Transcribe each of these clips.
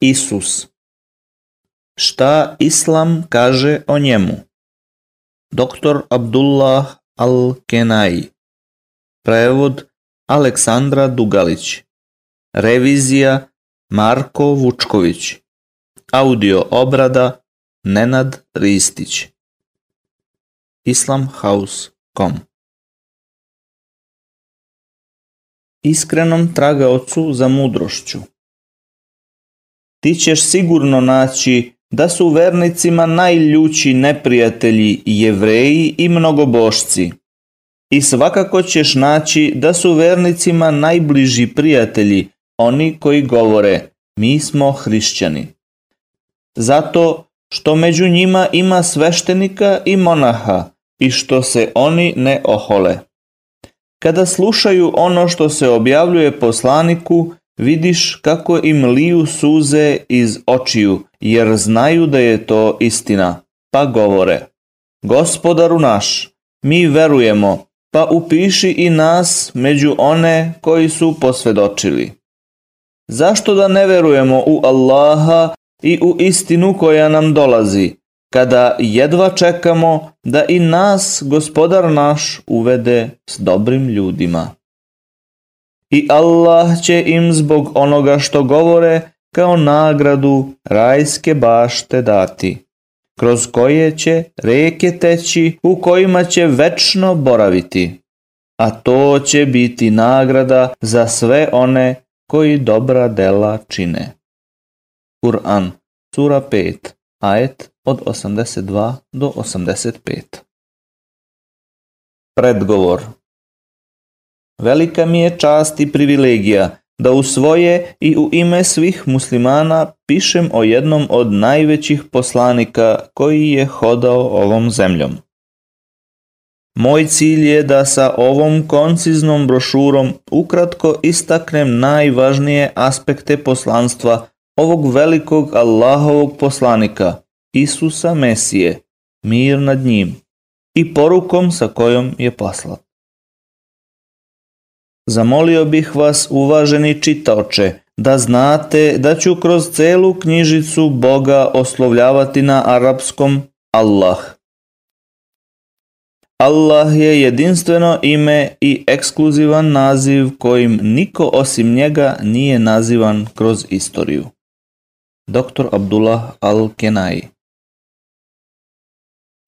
Isus. Šta Islam kaže o njemu? Dr. Abdullah Al-Kenai. Prevod Aleksandra Dugalić. Revizija Marko Vučković. Audio obrada Nenad Ristić. Islamhouse.com Iskrenom tragaocu za mudrošću Ti ćeš sigurno naći da su vernicima najljući neprijatelji jevreji i mnogobošci. I svakako ćeš naći da su vernicima najbliži prijatelji oni koji govore mi smo hrišćani. Zato što među njima ima sveštenika i monaha i što se oni ne ohole. Kada slušaju ono što se objavljuje poslaniku, vidiš kako im liju suze iz očiju, jer znaju da je to istina, pa govore. Gospodaru naš, mi verujemo, pa upiši i nas među one koji su posvedočili. Zašto da ne verujemo u Allaha i u istinu koja nam dolazi, kada jedva čekamo da i nas gospodar naš uvede s dobrim ljudima. I Allah će im zbog onoga što govore kao nagradu rajske bašte dati, kroz koje će reke teći u kojima će večno boraviti. A to će biti nagrada za sve one koji dobra dela čine. Kur'an, sura 5, ajet od 82 do 85. Predgovor Velika mi je čast i privilegija da u svoje i u ime svih muslimana pišem o jednom od najvećih poslanika koji je hodao ovom zemljom. Moj cilj je da sa ovom konciznom brošurom ukratko istaknem najvažnije aspekte poslanstva ovog velikog Allahovog poslanika, Isusa Mesije, mir nad njim, i porukom sa kojom je poslat. Zamolio bih vas, uvaženi čitaoče, da znate da ću kroz celu knjižicu Boga oslovljavati na arapskom Allah. Allah je jedinstveno ime i ekskluzivan naziv kojim niko osim njega nije nazivan kroz istoriju. Dr. Abdullah Al-Kenai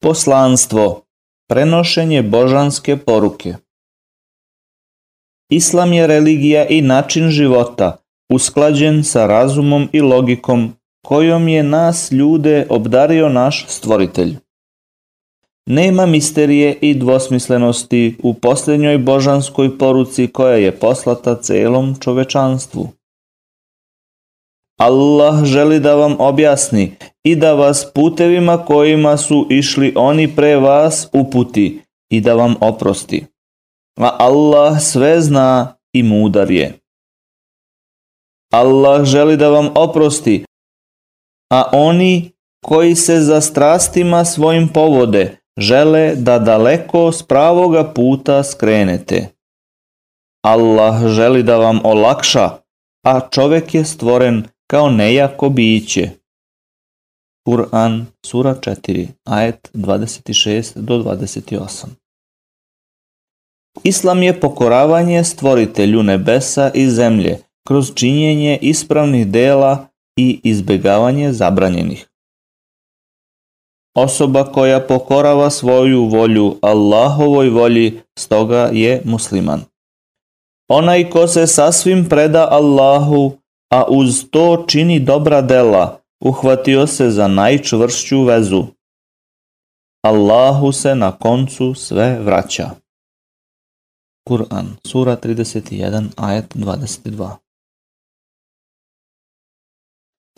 Poslanstvo Prenošenje božanske poruke Islam je religija i način života, usklađen sa razumom i logikom kojom je nas ljude obdario naš stvoritelj. Nema misterije i dvosmislenosti u posljednjoj božanskoj poruci koja je poslata celom čovečanstvu. Allah želi da vam objasni i da vas putevima kojima su išli oni pre vas uputi i da vam oprosti. A Allah sve zna i mudar je. Allah želi da vam oprosti, a oni koji se za strastima svojim povode žele da daleko s pravoga puta skrenete. Allah želi da vam olakša, a čovek je stvoren kao nejako biće. Kur'an, sura 4, ajet 26 do 28. Islam je pokoravanje stvoritelju nebesa i zemlje kroz činjenje ispravnih dela i izbegavanje zabranjenih. Osoba koja pokorava svoju volju Allahovoj volji stoga je musliman. Onaj ko se sasvim preda Allahu, a uz to čini dobra dela, uhvatio se za najčvršću vezu. Allahu se na koncu sve vraća. Kur'an, sura 31, ajet 22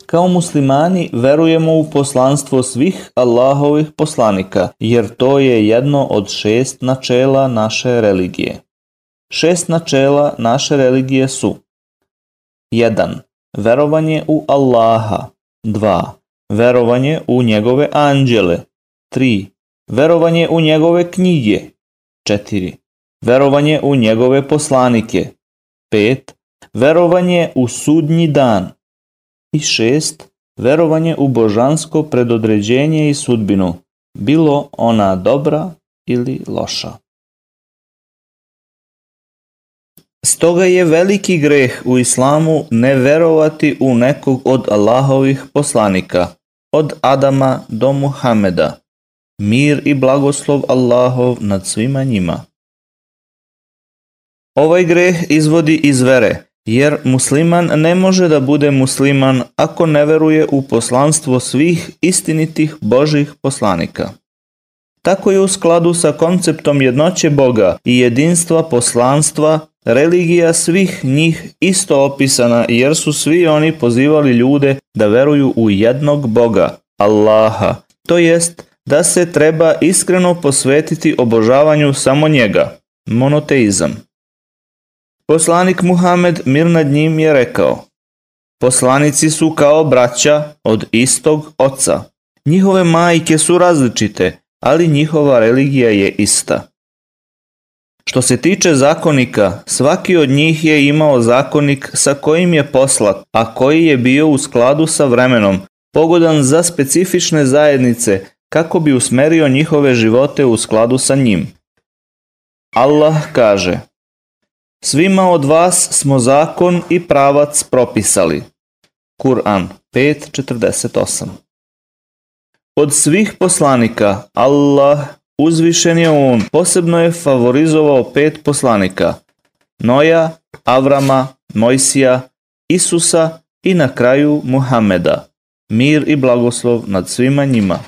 Kao muslimani verujemo u poslanstvo svih Allahovih poslanika, jer to je jedno od šest načela naše religije. Šest načela naše religije su 1. Verovanje u Allaha 2. Verovanje u njegove anđele 3. Verovanje u njegove knjige 4. Verovanje u njegove poslanike 5. Verovanje u sudnji dan I šest, verovanje u božansko predodređenje i sudbinu, bilo ona dobra ili loša. Stoga je veliki greh u islamu ne verovati u nekog od Allahovih poslanika, od Adama do Muhameda, mir i blagoslov Allahov nad svima njima. Ovaj greh izvodi iz vere, jer musliman ne može da bude musliman ako ne veruje u poslanstvo svih istinitih Božih poslanika. Tako je u skladu sa konceptom jednoće Boga i jedinstva poslanstva religija svih njih isto opisana jer su svi oni pozivali ljude da veruju u jednog Boga, Allaha, to jest da se treba iskreno posvetiti obožavanju samo njega, monoteizam. Poslanik Muhamed mir nad njim je rekao Poslanici su kao braća od istog oca. Njihove majke su različite, ali njihova religija je ista. Što se tiče zakonika, svaki od njih je imao zakonik sa kojim je poslat, a koji je bio u skladu sa vremenom, pogodan za specifične zajednice kako bi usmerio njihove živote u skladu sa njim. Allah kaže Svima od vas smo zakon i pravac propisali. Kur'an 5.48 Od svih poslanika Allah uzvišen je on. Posebno je favorizovao pet poslanika. Noja, Avrama, Mojsija, Isusa i na kraju Muhameda, mir i blagoslov nad svima njima,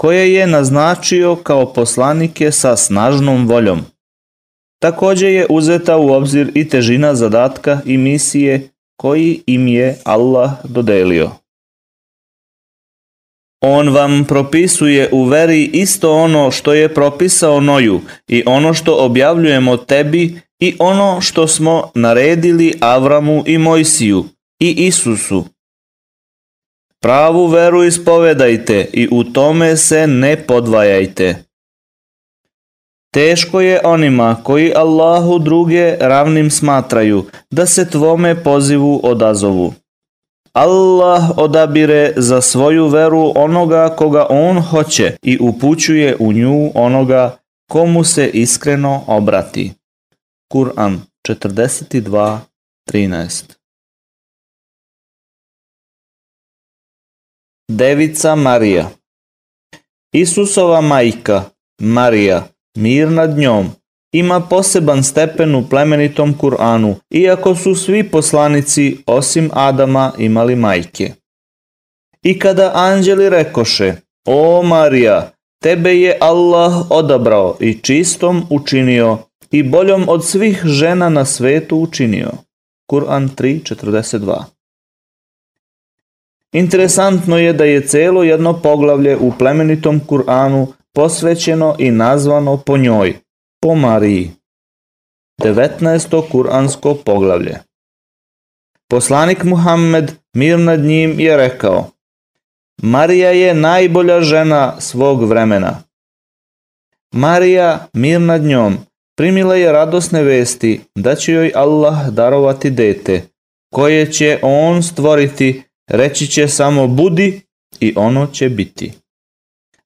koje je naznačio kao poslanike sa snažnom voljom. Takođe je uzeta u obzir i težina zadatka i misije koji im je Allah dodelio. On vam propisuje u veri isto ono što je propisao Noju i ono što objavljujemo tebi i ono što smo naredili Avramu i Mojsiju i Isusu. Pravu veru ispovedajte i u tome se ne podvajajte. Teško je onima koji Allahu druge ravnim smatraju da se tvome pozivu odazovu. Allah odabire za svoju veru onoga koga on hoće i upućuje u nju onoga komu se iskreno obrati. Kur'an 42.13 Devica Marija Isusova majka, Marija, mir nad njom, ima poseban stepen u plemenitom Kur'anu, iako su svi poslanici osim Adama imali majke. I kada anđeli rekoše, O Marija, tebe je Allah odabrao i čistom učinio i boljom od svih žena na svetu učinio. Kur'an 3.42 Interesantno je da je celo jedno poglavlje u plemenitom Kur'anu posvećeno i nazvano po njoj, po Mariji. 19. kuransko poglavlje Poslanik Muhammed, mir nad njim, je rekao Marija je najbolja žena svog vremena. Marija, mir nad njom, primila je radosne vesti da će joj Allah darovati dete, koje će on stvoriti, reći će samo budi i ono će biti.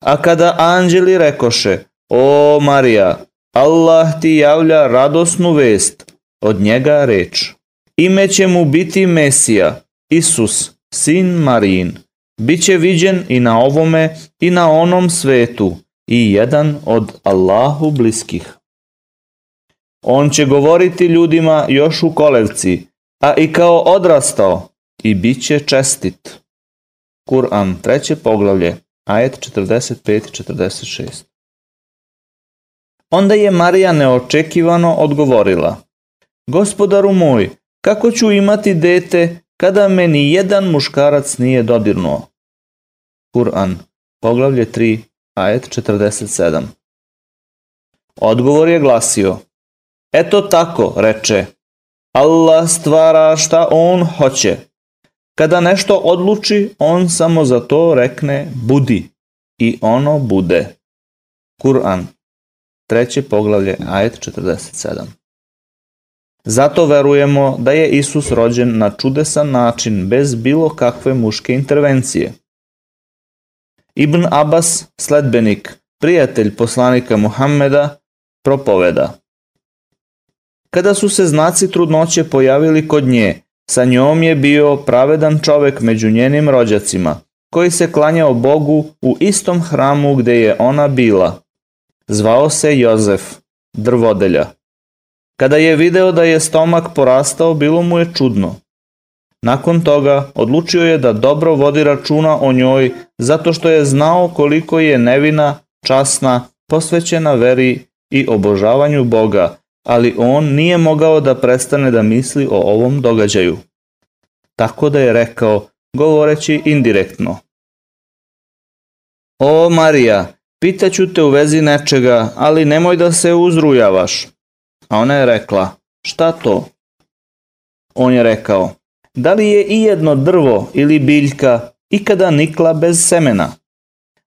A kada anđeli rekoše, o Marija, Allah ti javlja radosnu vest, od njega reč. Ime će mu biti Mesija, Isus, sin Marijin. Biće viđen i na ovome i na onom svetu i jedan od Allahu bliskih. On će govoriti ljudima još u kolevci, a i kao odrastao i bit će čestit. Kur'an, treće poglavlje, ajet 45-46. Onda je Marija neočekivano odgovorila, Gospodaru moj, kako ću imati dete kada me ni jedan muškarac nije dodirnuo? Kur'an, poglavlje 3, ajet 47. Odgovor je glasio, Eto tako, reče, Allah stvara šta on hoće. Kada nešto odluči, on samo za to rekne budi i ono bude. Kur'an, treće poglavlje, ajet 47. Zato verujemo da je Isus rođen na čudesan način bez bilo kakve muške intervencije. Ibn Abbas, sledbenik, prijatelj poslanika Muhammeda, propoveda. Kada su se znaci trudnoće pojavili kod nje, sa njom je bio pravedan čovek među njenim rođacima, koji se klanjao Bogu u istom hramu gde je ona bila. Zvao se Jozef, drvodelja. Kada je video da je stomak porastao, bilo mu je čudno. Nakon toga odlučio je da dobro vodi računa o njoj zato što je znao koliko je nevina, časna, posvećena veri i obožavanju Boga, ali on nije mogao da prestane da misli o ovom događaju. Tako da je rekao, govoreći indirektno. O Marija, pitaću te u vezi nečega, ali nemoj da se uzrujavaš. A ona je rekla, šta to? On je rekao, da li je i jedno drvo ili biljka ikada nikla bez semena?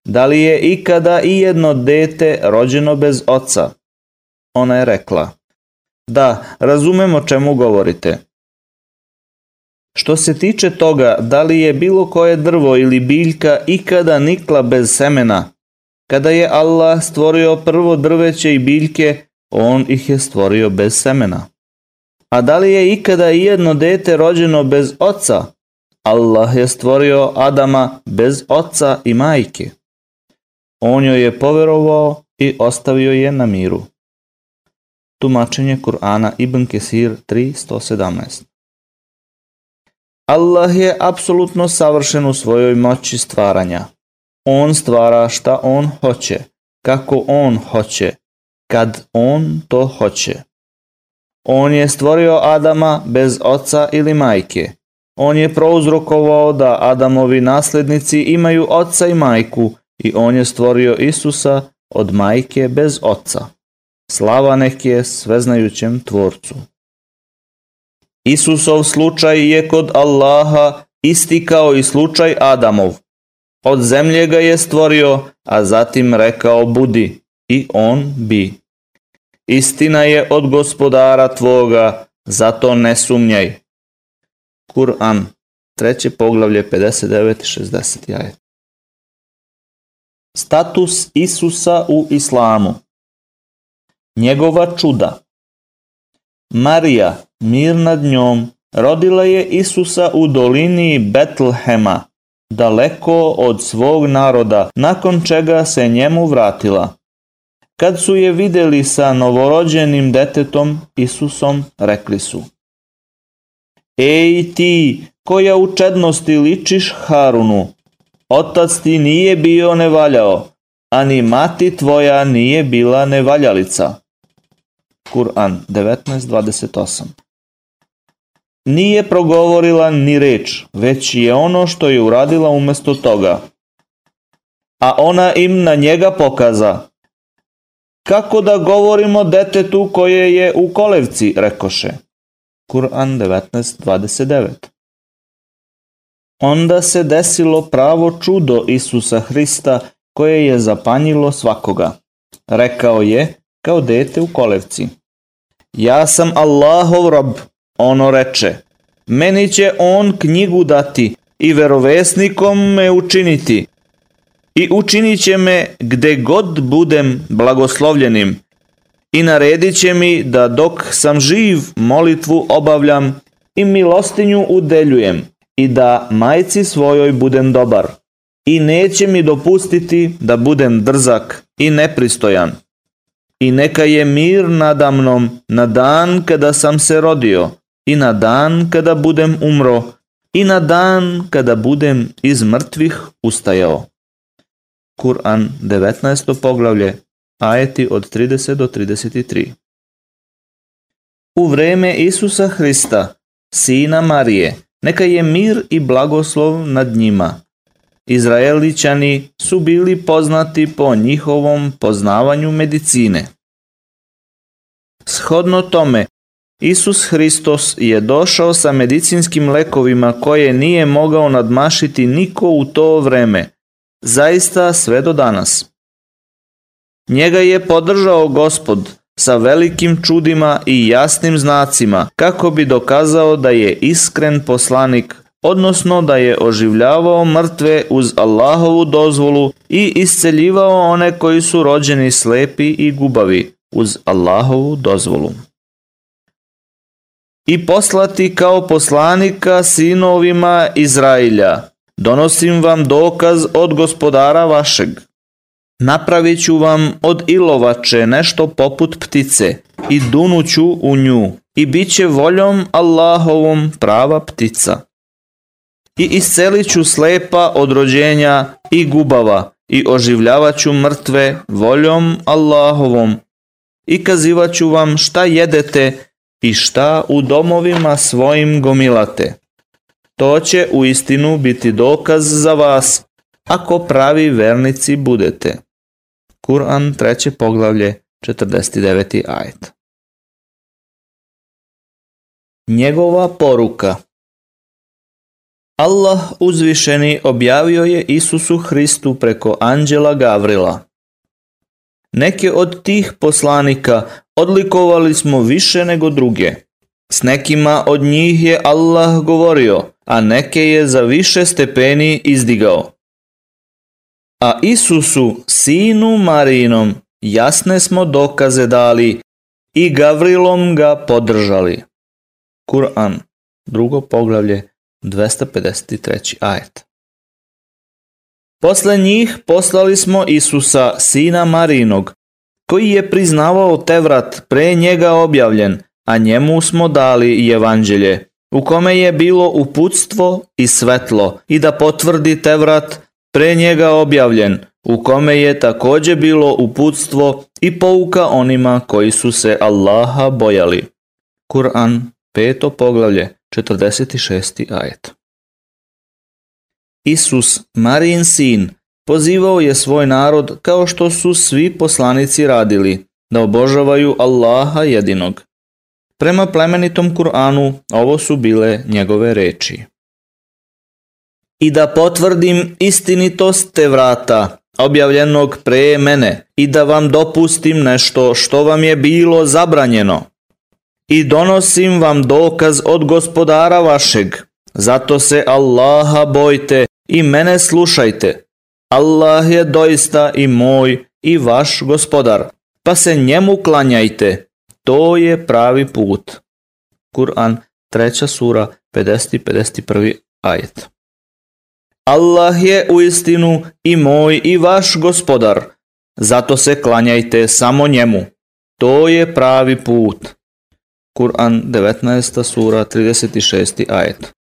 Da li je ikada i jedno dete rođeno bez oca? Ona je rekla, da, razumem o čemu govorite. Što se tiče toga da li je bilo koje drvo ili biljka ikada nikla bez semena, kada je Allah stvorio prvo drveće i biljke, on ih je stvorio bez semena. A da li je ikada i jedno dete rođeno bez oca? Allah je stvorio Adama bez oca i majke. On joj je poverovao i ostavio je na miru. Tumačenje Kur'ana Ibn Kesir 3.117 Allah je apsolutno savršen u svojoj moći stvaranja. On stvara šta on hoće, kako on hoće, kad on to hoće. On je stvorio Adama bez oca ili majke. On je prouzrokovao da Adamovi naslednici imaju oca i majku i on je stvorio Isusa od majke bez oca. Slava nek je sveznajućem tvorcu. Isusov slučaj je kod Allaha isti kao i slučaj Adamov. Od zemlje ga je stvorio, a zatim rekao budi i on bi. Istina je od gospodara tvoga, zato ne sumnjaj. Kur'an, treće poglavlje 59 60 jaje. Status Isusa u islamu Njegova čuda Marija, mir nad njom, rodila je Isusa u dolini Betlehema, daleko od svog naroda, nakon čega se njemu vratila. Kad su je videli sa novorođenim detetom Isusom, rekli su Ej ti, koja u čednosti ličiš Harunu, otac ti nije bio nevaljao, ani mati tvoja nije bila nevaljalica. Kur'an 19.28 Nije progovorila ni reč, već je ono što je uradila umesto toga. A ona im na njega pokaza. Kako da govorimo detetu koje je u kolevci, rekoše. Kur'an 19.29 Onda se desilo pravo čudo Isusa Hrista koje je zapanjilo svakoga. Rekao je, kao dete u kolevci. Ja sam Allahov rob, ono reče. Meni će on knjigu dati i verovesnikom me učiniti. I učinit će me gde god budem blagoslovljenim. I naredit će mi da dok sam živ molitvu obavljam i milostinju udeljujem i da majci svojoj budem dobar. I neće mi dopustiti da budem drzak i nepristojan i neka je mir nadamnom na dan kada sam se rodio i na dan kada budem umro i na dan kada budem iz mrtvih ustajao. Kur'an 19. poglavlje, ajeti od 30 do 33. U vreme Isusa Hrista, sina Marije, neka je mir i blagoslov nad njima, Izraelićani su bili poznati po njihovom poznavanju medicine. Shodno tome, Isus Hristos je došao sa medicinskim lekovima koje nije mogao nadmašiti niko u to vreme, zaista sve do danas. Njega je podržao gospod sa velikim čudima i jasnim znacima kako bi dokazao da je iskren poslanik odnosno da je oživljavao mrtve uz Allahovu dozvolu i isceljivao one koji su rođeni slepi i gubavi uz Allahovu dozvolu. I poslati kao poslanika sinovima Izrailja, donosim vam dokaz od gospodara vašeg. Napravit ću vam od ilovače nešto poput ptice i dunuću u nju i bit će voljom Allahovom prava ptica i iscelit ću slepa od rođenja i gubava i oživljavat ću mrtve voljom Allahovom i kazivat ću vam šta jedete i šta u domovima svojim gomilate. To će u istinu biti dokaz za vas ako pravi vernici budete. Kur'an 3. poglavlje 49. ajet. Njegova poruka Allah uzvišeni objavio je Isusu Hristu preko anđela Gavrila. Neke od tih poslanika odlikovali smo više nego druge. S nekima od njih je Allah govorio, a neke je za više stepeni izdigao. A Isusu, sinu Marinom, jasne smo dokaze dali i Gavrilom ga podržali. Kur'an, drugo poglavlje, 253. ajet. Posle njih poslali smo Isusa, sina Marinog, koji je priznavao Tevrat pre njega objavljen, a njemu smo dali i evanđelje, u kome je bilo uputstvo i svetlo, i da potvrdi Tevrat pre njega objavljen, u kome je takođe bilo uputstvo i pouka onima koji su se Allaha bojali. Kur'an, peto poglavlje, 46. ajet. Isus, Marijin sin, pozivao je svoj narod kao što su svi poslanici radili, da obožavaju Allaha jedinog. Prema plemenitom Kur'anu ovo su bile njegove reči. I da potvrdim istinitost te vrata, objavljenog pre mene, i da vam dopustim nešto što vam je bilo zabranjeno, i donosim vam dokaz od gospodara vašeg. Zato se Allaha bojte i mene slušajte. Allah je doista i moj i vaš gospodar, pa se njemu klanjajte. To je pravi put. Kur'an, treća sura, 50. 51. ajet. Allah je u istinu i moj i vaš gospodar, zato se klanjajte samo njemu. To je pravi put. Kur'an 19. sura 36. ajet.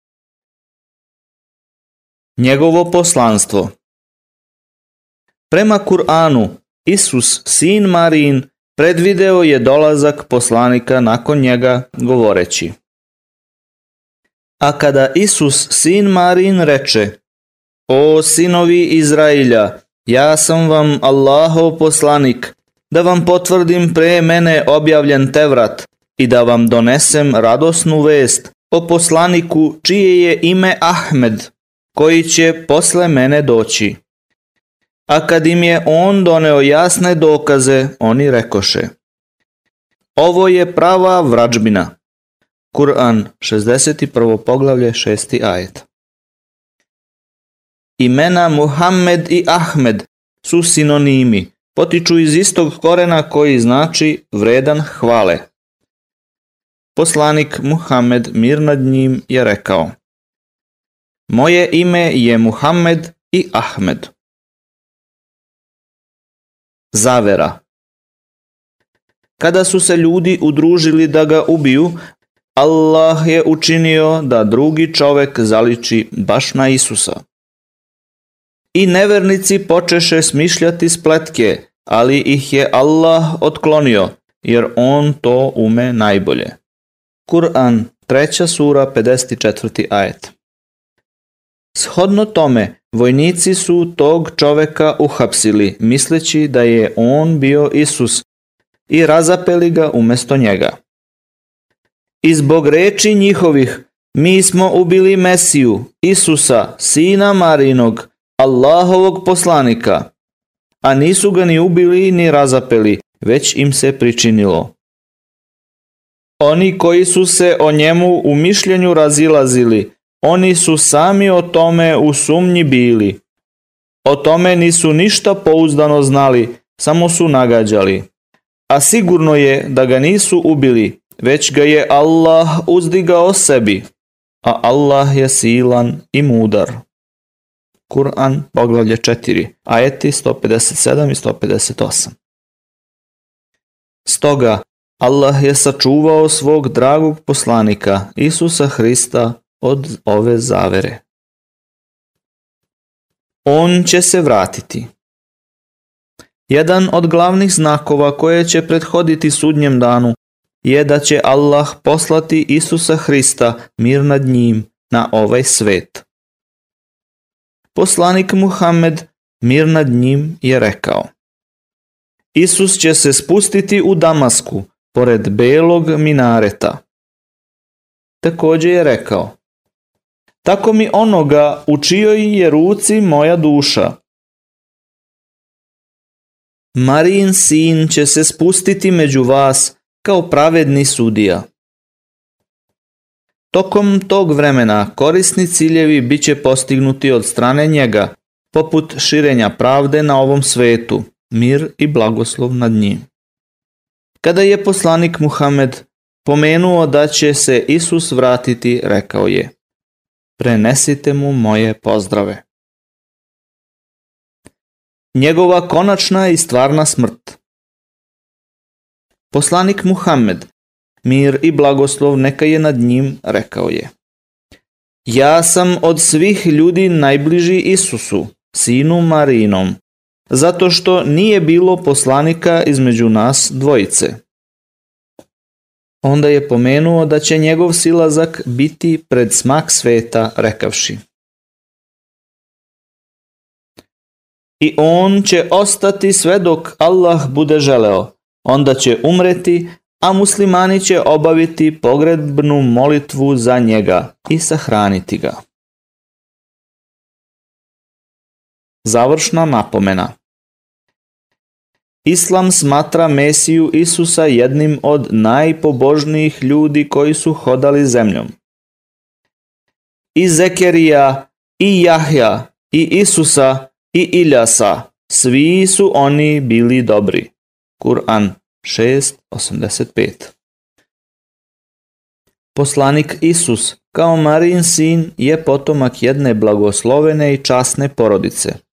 Njegovo poslanstvo Prema Kur'anu, Isus, sin Marin, predvideo je dolazak poslanika nakon njega govoreći. A kada Isus, sin Marin, reče, O sinovi Izrailja, ja sam vam Allahov poslanik, da vam potvrdim pre mene objavljen Tevrat, i da vam donesem radosnu vest o poslaniku čije je ime Ahmed, koji će posle mene doći. A kad im je on doneo jasne dokaze, oni rekoše Ovo je prava vrađbina. Kur'an 61. poglavlje 6. ajet. Imena Muhammed i Ahmed su sinonimi, potiču iz istog korena koji znači vredan hvale. Poslanik Muhammed mir nad njim je rekao Moje ime je Muhammed i Ahmed. Zavera Kada su se ljudi udružili da ga ubiju, Allah je učinio da drugi čovek zaliči baš na Isusa. I nevernici počeše smišljati spletke, ali ih je Allah otklonio, jer on to ume najbolje. Kur'an, treća sura, 54. ajet. Shodno tome, vojnici su tog čoveka uhapsili, misleći da je on bio Isus, i razapeli ga umesto njega. I zbog reči njihovih, mi smo ubili Mesiju, Isusa, sina Marinog, Allahovog poslanika, a nisu ga ni ubili ni razapeli, već im se pričinilo. Oni koji su se o njemu u mišljenju razilazili, oni su sami o tome u sumnji bili. O tome nisu ništa pouzdano znali, samo su nagađali. A sigurno je da ga nisu ubili, već ga je Allah uzdigao sebi, a Allah je silan i mudar. Kur'an, poglavlje 4, ajeti 157 i 158. Stoga, Allah je sačuvao svog dragog poslanika Isusa Hrista od ove zavere. On će se vratiti. Jedan od glavnih znakova koje će prethoditi sudnjem danu je da će Allah poslati Isusa Hrista mir nad njim na ovaj svet. Poslanik Muhammed mir nad njim je rekao Isus će se spustiti u Damasku pored belog minareta. Također je rekao Tako mi onoga u čijoj je ruci moja duša. Marijin sin će se spustiti među vas kao pravedni sudija. Tokom tog vremena korisni ciljevi bit će postignuti od strane njega, poput širenja pravde na ovom svetu, mir i blagoslov nad njim. Kada je poslanik Muhammed pomenuo da će se Isus vratiti, rekao je Prenesite mu moje pozdrave. Njegova konačna i stvarna smrt Poslanik Muhammed, mir i blagoslov neka je nad njim, rekao je. Ja sam od svih ljudi najbliži Isusu, sinu Marinom, zato što nije bilo poslanika između nas dvojice. Onda je pomenuo da će njegov silazak biti pred smak sveta, rekavši. I on će ostati sve dok Allah bude želeo, onda će umreti, a muslimani će obaviti pogrebnu molitvu za njega i sahraniti ga. Završna napomena Islam smatra Mesiju Isusa jednim od najpobožnijih ljudi koji su hodali zemljom. I Zekerija, i Jahja, i Isusa, i Iljasa, svi su oni bili dobri. Kur'an 6.85 Poslanik Isus, kao Marijin sin, je potomak jedne blagoslovene i časne porodice.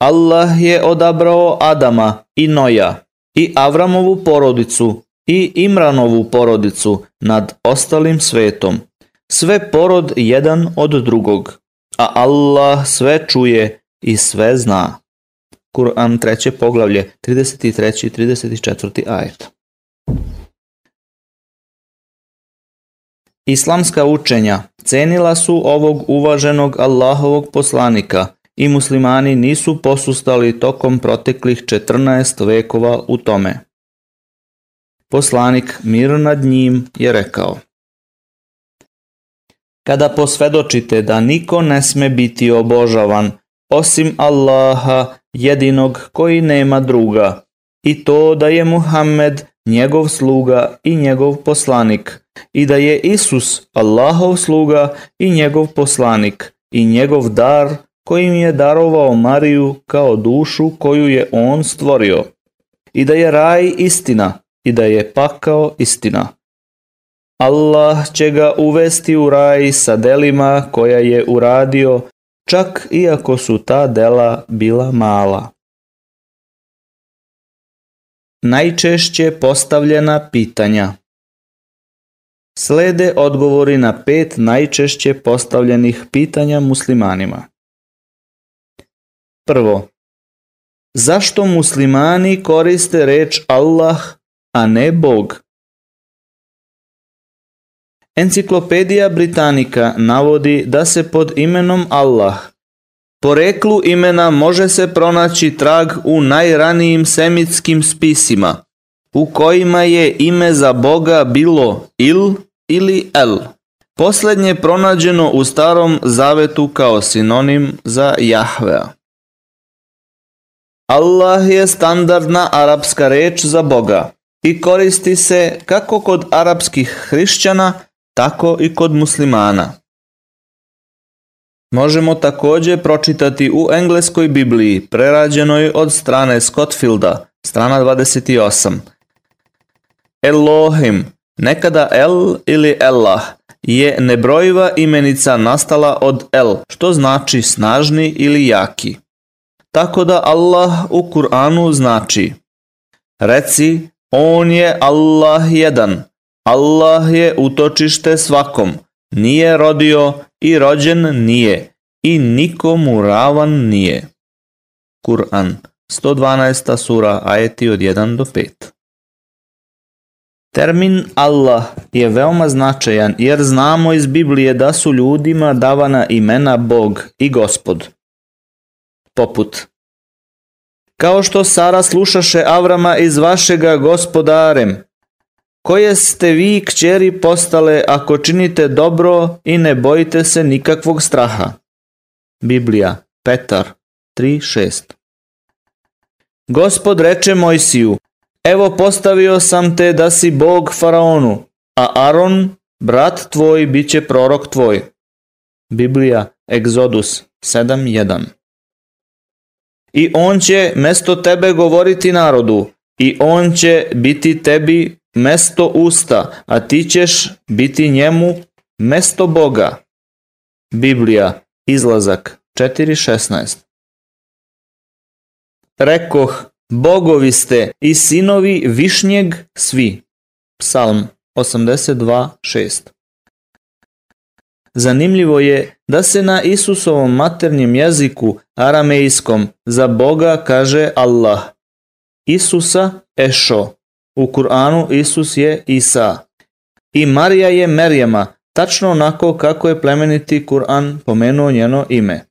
Allah je odabrao Adama i Noja i Avramovu porodicu i Imranovu porodicu nad ostalim svetom. Sve porod jedan od drugog, a Allah sve čuje i sve zna. Kur'an 3. poglavlje 33. i 34. ajet. Islamska učenja cenila su ovog uvaženog Allahovog poslanika i muslimani nisu posustali tokom proteklih 14 vekova u tome. Poslanik mir nad njim je rekao Kada posvedočite da niko ne sme biti obožavan osim Allaha jedinog koji nema druga, i to da je Muhammed njegov sluga i njegov poslanik, i da je Isus Allahov sluga i njegov poslanik, i njegov dar kojim je darovao Mariju kao dušu koju je on stvorio, i da je raj istina i da je pakao istina. Allah će ga uvesti u raj sa delima koja je uradio čak iako su ta dela bila mala. Najčešće postavljena pitanja Slede odgovori na pet najčešće postavljenih pitanja muslimanima. Prvo, zašto muslimani koriste reč Allah, a ne Bog? Enciklopedija Britanika navodi da se pod imenom Allah Poreklu imena može se pronaći trag u najranijim semitskim spisima, u kojima je ime za Boga bilo Il ili El. Poslednje pronađeno u starom zavetu kao sinonim za Jahvea. Allah je standardna arapska reč za Boga. i koristi se kako kod arapskih hrišćana, tako i kod muslimana. Možemo također pročitati u engleskoj Bibliji, prerađenoj od strane Scottfielda, strana 28. Elohim, nekada El ili Allah, je nebrojiva imenica nastala od El, što znači snažni ili jaki. Tako da Allah u Kur'anu znači Reci, on je Allah jedan, Allah je utočište svakom, nije rodio i rođen nije i nikomu ravan nije. Kur'an 112. sura ajeti od 1 do 5. Termin Allah je veoma značajan jer znamo iz Biblije da su ljudima davana imena Bog i Gospod. Poput Kao što Sara slušaše Avrama iz vašega gospodarem, koje ste vi kćeri postale ako činite dobro i ne bojite se nikakvog straha. Biblija, Petar 3.6 Gospod reče Mojsiju, evo postavio sam te da si Bog faraonu, a Aron, brat tvoj, bit će prorok tvoj. Biblija, Egzodus 7.1 I on će mesto tebe govoriti narodu, i on će biti tebi mesto usta, a ti ćeš biti njemu mesto Boga. Biblija, izlazak 4.16 Rekoh, bogovi ste i sinovi višnjeg svi. Psalm 82.6 Zanimljivo je da se na Isusovom maternjem jeziku, aramejskom, za Boga kaže Allah. Isusa Ešo, u Kur'anu Isus je Isa. I Marija je Merjama, tačno onako kako je plemeniti Kur'an pomenuo njeno ime.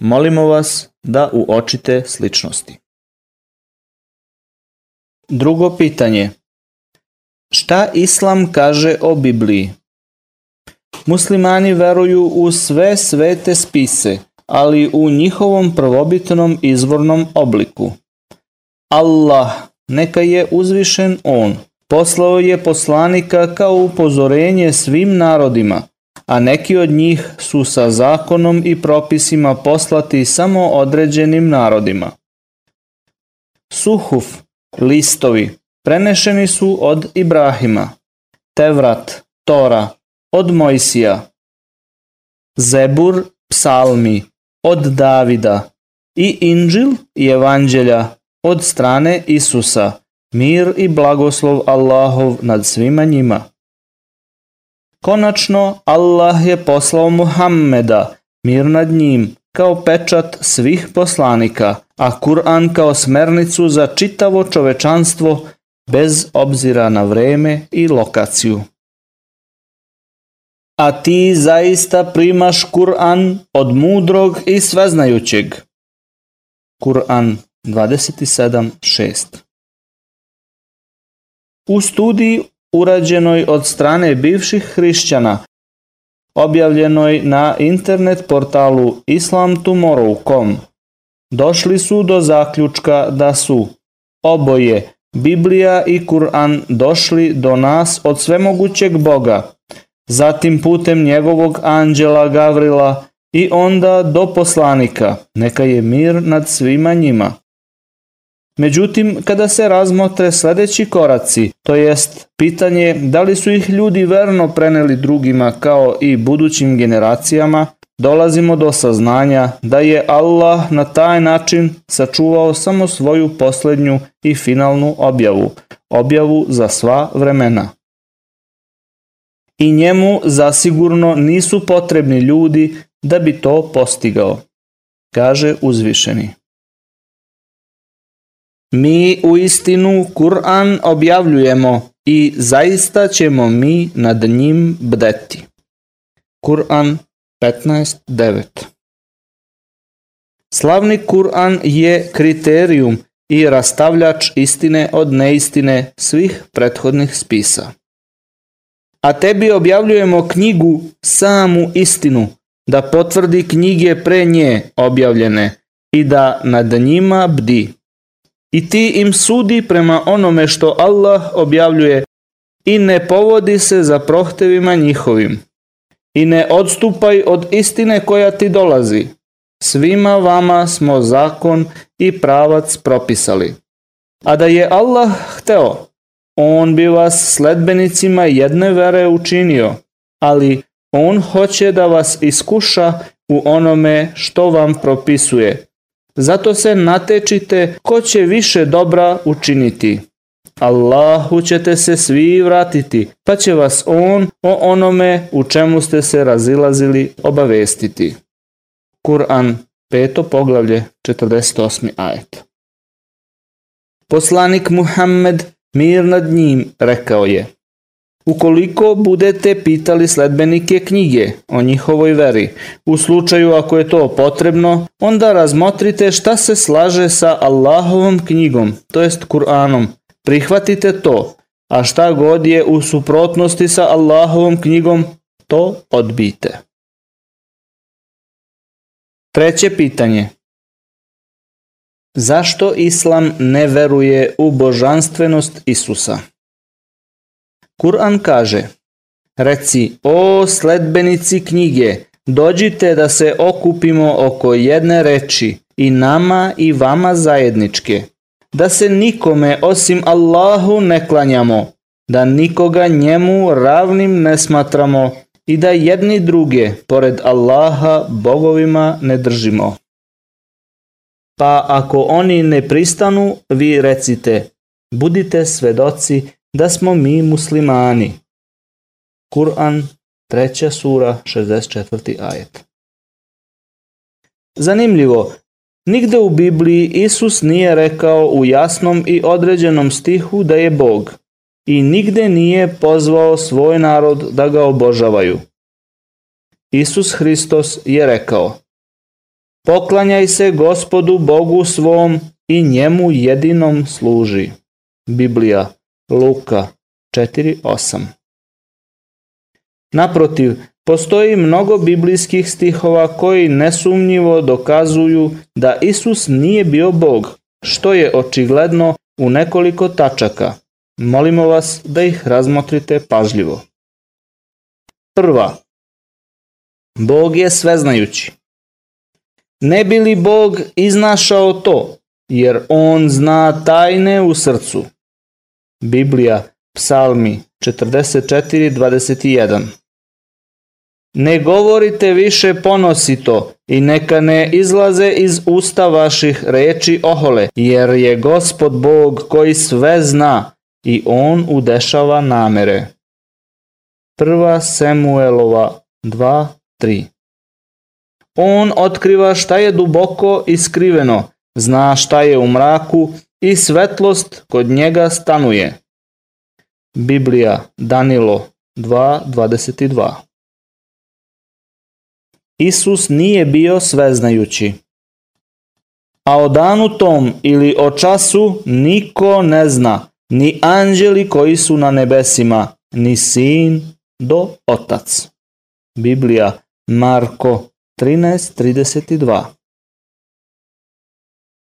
Molimo vas da uočite sličnosti. Drugo pitanje. Šta Islam kaže o Bibliji? Muslimani veruju u sve svete spise, ali u njihovom prvobitnom izvornom obliku. Allah neka je uzvišen on. Poslao je poslanika kao upozorenje svim narodima, a neki od njih su sa zakonom i propisima poslati samo određenim narodima. Suhuf, listovi, prenešeni su od Ibrahima, Tevrat, Tora, od Mojsija, Zebur, psalmi, od Davida. I Inđil i Evanđelja. Od strane Isusa, mir i blagoslov Allahov nad svima njima. Konačno, Allah je poslao Muhammeda, mir nad njim, kao pečat svih poslanika, a Kur'an kao smernicu za čitavo čovečanstvo bez obzira na vreme i lokaciju. A ti zaista primaš Kur'an od mudrog i sveznajućeg. Kur'an 27.6 U studiji urađenoj od strane bivših hrišćana, objavljenoj na internet portalu islamtomorrow.com, došli su do zaključka da su oboje Biblija i Kur'an došli do nas od svemogućeg Boga, zatim putem njegovog anđela Gavrila i onda do poslanika, neka je mir nad svima njima. Međutim, kada se razmotre sledeći koraci, to jest pitanje da li su ih ljudi verno preneli drugima kao i budućim generacijama, dolazimo do saznanja da je Allah na taj način sačuvao samo svoju poslednju i finalnu objavu, objavu za sva vremena. I njemu zasigurno nisu potrebni ljudi da bi to postigao, kaže uzvišeni. Mi u istinu Kur'an objavljujemo i zaista ćemo mi nad njim bdeti. Kur'an 15.9 Slavni Kur'an je kriterijum i rastavljač istine od neistine svih prethodnih spisa. A tebi objavljujemo knjigu samu istinu, da potvrdi knjige pre nje objavljene i da nad njima bdi i ti im sudi prema onome što Allah objavljuje i ne povodi se za prohtevima njihovim i ne odstupaj od istine koja ti dolazi. Svima vama smo zakon i pravac propisali. A da je Allah hteo, on bi vas sledbenicima jedne vere učinio, ali on hoće da vas iskuša u onome što vam propisuje. Zato se natečite ko će više dobra učiniti. Allahu ćete se svi vratiti, pa će vas On o onome u čemu ste se razilazili obavestiti. Kur'an, peto poglavlje, 48. ajet. Poslanik Muhammed, mir nad njim, rekao je Ukoliko budete pitali sledbenike knjige o njihovoj veri, u slučaju ako je to potrebno, onda razmotrite šta se slaže sa Allahovom knjigom, to jest Kur'anom, Prihvatite to, a šta god je u suprotnosti sa Allahovom knjigom, to odbite. Treće pitanje. Zašto Islam ne veruje u božanstvenost Isusa? Kur'an kaže Reci, o sledbenici knjige, dođite da se okupimo oko jedne reči i nama i vama zajedničke da se nikome osim Allahu ne klanjamo, da nikoga njemu ravnim ne smatramo i da jedni druge, pored Allaha, bogovima ne držimo. Pa ako oni ne pristanu, vi recite, budite svedoci da smo mi muslimani. Kur'an, 3. sura, 64. ajet. Zanimljivo, Nigde u Bibliji Isus nije rekao u jasnom i određenom stihu da je Bog i nigde nije pozvao svoj narod da ga obožavaju. Isus Hristos je rekao Poklanjaj se gospodu Bogu svom i njemu jedinom služi. Biblija, Luka 4.8 Naprotiv, Postoji mnogo biblijskih stihova koji nesumnjivo dokazuju da Isus nije bio Bog, što je očigledno u nekoliko tačaka. Molimo vas da ih razmotrite pažljivo. Prva. Bog je sveznajući. Ne bi li Bog iznašao to, jer On zna tajne u srcu. Biblija, Psalmi 44.21 Ne govorite više ponosito i neka ne izlaze iz usta vaših reči ohole, jer je gospod Bog koji sve zna i on udešava namere. 1. Samuelova 2.3 On otkriva šta je duboko i skriveno, zna šta je u mraku i svetlost kod njega stanuje. Biblija Danilo 2.22 Isus nije bio sveznajući. A o danu tom ili o času niko ne zna, ni anđeli koji su na nebesima, ni sin do otac. Biblija Marko 13.32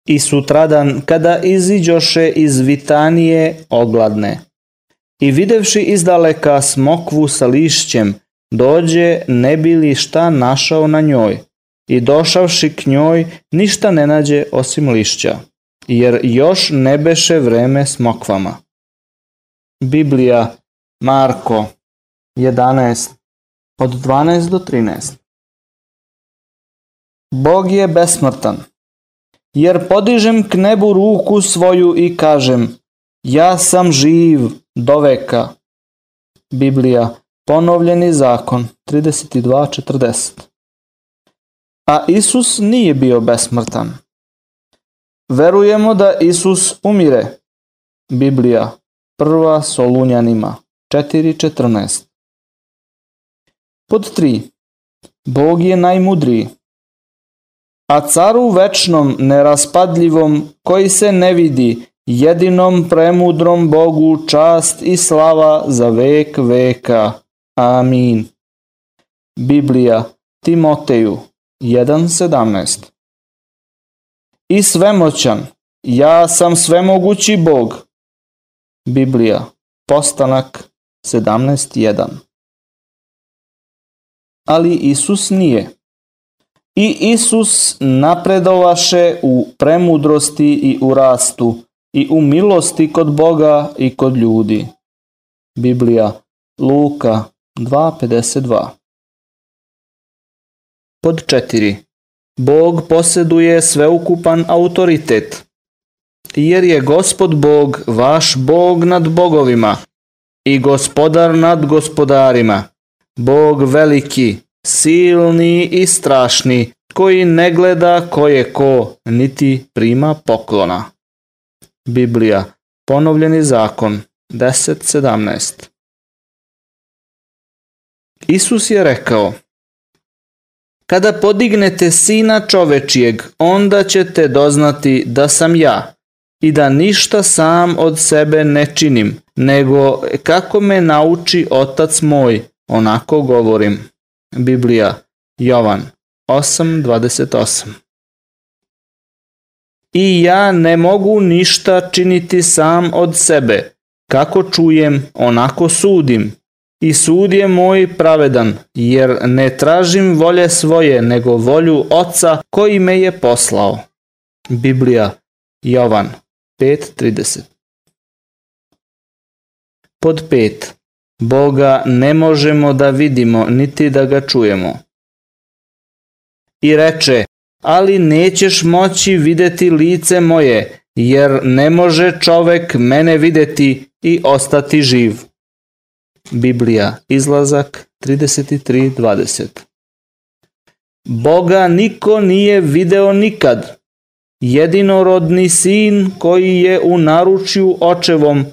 I sutradan, kada iziđoše iz Vitanije ogladne, i videvši izdaleka smokvu sa lišćem, dođe ne bi li šta našao na njoj. I došavši k njoj ništa ne nađe osim lišća, jer još ne beše vreme smokvama. Biblija Marko 11 od 12 do 13 Bog je besmrtan, jer podižem k nebu ruku svoju i kažem, ja sam živ do veka. Biblija Ponovljeni zakon 32.40 A Isus nije bio besmrtan. Verujemo da Isus umire. Biblija 1. Solunjanima 4.14 Pod 3. Bog je najmudriji. A caru večnom, neraspadljivom, koji se ne vidi, jedinom premudrom Bogu čast i slava za vek veka. Amin. Biblija Timoteju 1.17 I svemoćan, ja sam svemogući Bog. Biblija, postanak 17.1 Ali Isus nije. I Isus napredovaše u premudrosti i u rastu i u milosti kod Boga i kod ljudi. Biblija, Luka 2.52 Pod 4. Bog posjeduje sveukupan autoritet, jer je gospod Bog vaš Bog nad bogovima i gospodar nad gospodarima, Bog veliki, silni i strašni, koji ne gleda ko je ko, niti prima poklona. Biblija, ponovljeni zakon, 10.17 Isus je rekao, Kada podignete sina čovečijeg, onda ćete doznati da sam ja i da ništa sam od sebe ne činim, nego kako me nauči otac moj, onako govorim. Biblija, Jovan 8.28 I ja ne mogu ništa činiti sam od sebe, kako čujem, onako sudim, i sud je moj pravedan, jer ne tražim volje svoje, nego volju Oca koji me je poslao. Biblija, Jovan 5.30 Pod 5. Boga ne možemo da vidimo, niti da ga čujemo. I reče, ali nećeš moći videti lice moje, jer ne može čovek mene videti i ostati živ. Biblija, izlazak 33.20 Boga niko nije video nikad. Jedinorodni sin koji je u naručju očevom,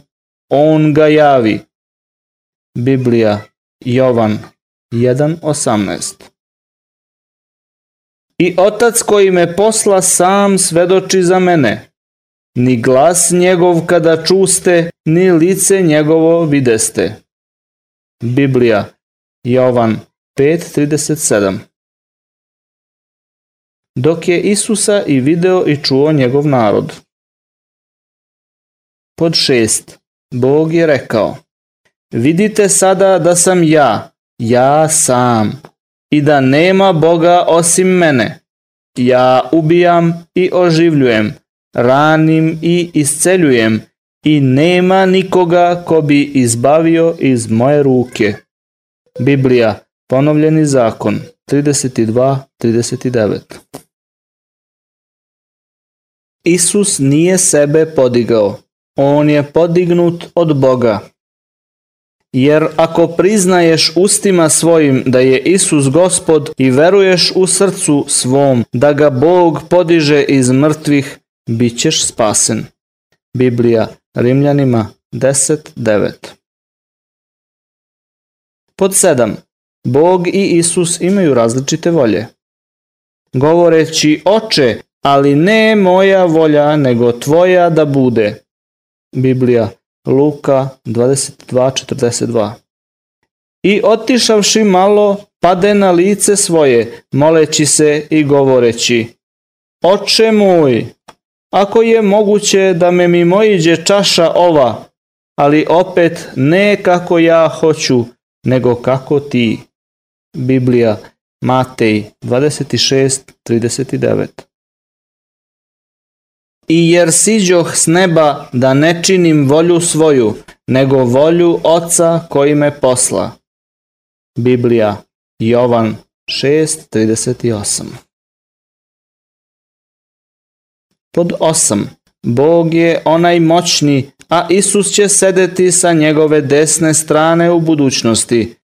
on ga javi. Biblija, Jovan 1.18 I otac koji me posla sam svedoči za mene. Ni glas njegov kada čuste, ni lice njegovo videste. Biblija, Jovan 5.37 Dok je Isusa i video i čuo njegov narod. Pod šest. Bog je rekao, vidite sada da sam ja, ja sam, i da nema Boga osim mene. Ja ubijam i oživljujem, ranim i isceljujem, i nema nikoga ko bi izbavio iz moje ruke. Biblija, ponovljeni zakon, 32-39 Isus nije sebe podigao, on je podignut od Boga. Jer ako priznaješ ustima svojim da je Isus gospod i veruješ u srcu svom da ga Bog podiže iz mrtvih, bit ćeš spasen. Biblija, Rimljanima 10.9 Pod 7. Bog i Isus imaju različite volje. Govoreći, oče, ali ne moja volja, nego tvoja da bude. Biblija, Luka 22.42 I otišavši malo, pade na lice svoje, moleći se i govoreći, Oče moj, Ako je moguće da me mimo iđe čaša ova, ali opet ne kako ja hoću, nego kako ti. Biblija, Matej 26.39 I jer siđoh s neba da ne činim volju svoju, nego volju Oca koji me posla. Biblija, Jovan 6.38 Pod 8. Bog je onaj moćni, a Isus će sedeti sa njegove desne strane u budućnosti.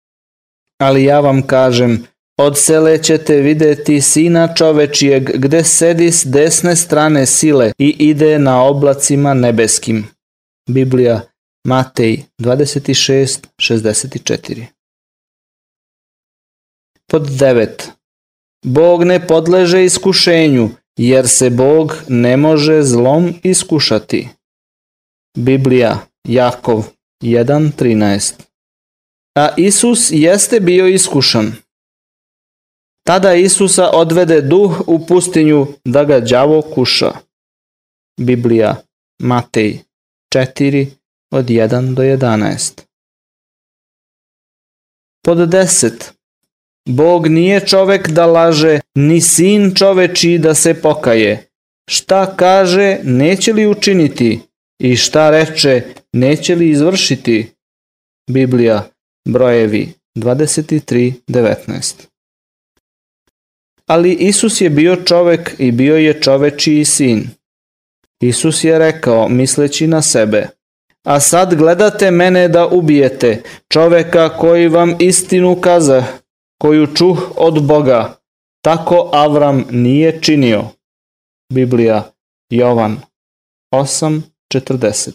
Ali ja vam kažem, od sele ćete videti sina čovečijeg gde sedi s desne strane sile i ide na oblacima nebeskim. Biblija, Matej 26.64 Pod 9. Bog ne podleže iskušenju, jer se Bog ne može zlom iskušati. Biblija, Jakov 1.13 A Isus jeste bio iskušan. Tada Isusa odvede duh u pustinju da ga đavo kuša. Biblija Matej 4 od 1 do 11. Pod 10. Bog nije čovek da laže, ni sin čoveči da se pokaje. Šta kaže, neće li učiniti? I šta reče, neće li izvršiti? Biblija, brojevi 23.19 Ali Isus je bio čovek i bio je čovečiji sin. Isus je rekao, misleći na sebe, a sad gledate mene da ubijete, čoveka koji vam istinu kaza, koju čuh od Boga. Tako Avram nije činio. Biblija, Jovan 8.40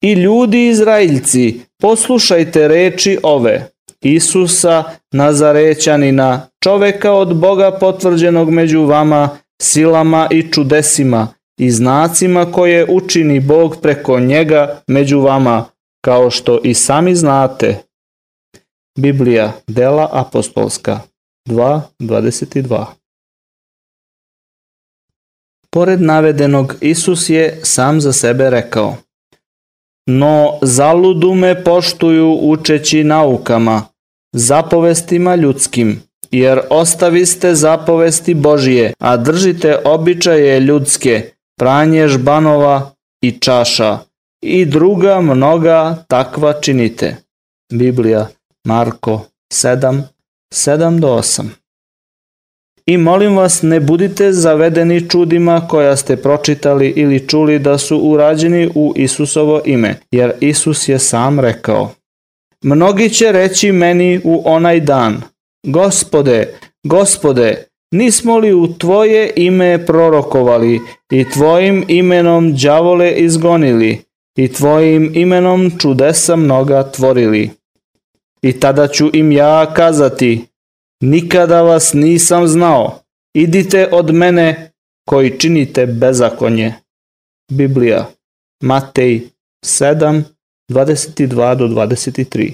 I ljudi Izraeljci, poslušajte reči ove, Isusa Nazarećanina, čoveka od Boga potvrđenog među vama, silama i čudesima, i znacima koje učini Bog preko njega među vama, kao što i sami znate. Biblija, Dela apostolska, 2.22 Pored navedenog, Isus je sam za sebe rekao No zaludu me poštuju učeći naukama, zapovestima ljudskim, jer ostaviste zapovesti Božije, a držite običaje ljudske, pranje žbanova i čaša i druga mnoga takva činite. Biblija, Marko 7, 7 do 8 I molim vas ne budite zavedeni čudima koja ste pročitali ili čuli da su urađeni u Isusovo ime, jer Isus je sam rekao. Mnogi će reći meni u onaj dan, Gospode, Gospode, Nismo li u tvoje ime prorokovali i tvojim imenom đavole izgonili i tvojim imenom čudesa mnoga tvorili? I tada ću im ja kazati, nikada vas nisam znao, idite od mene koji činite bezakonje. Biblija, Matej 7, 22 do 23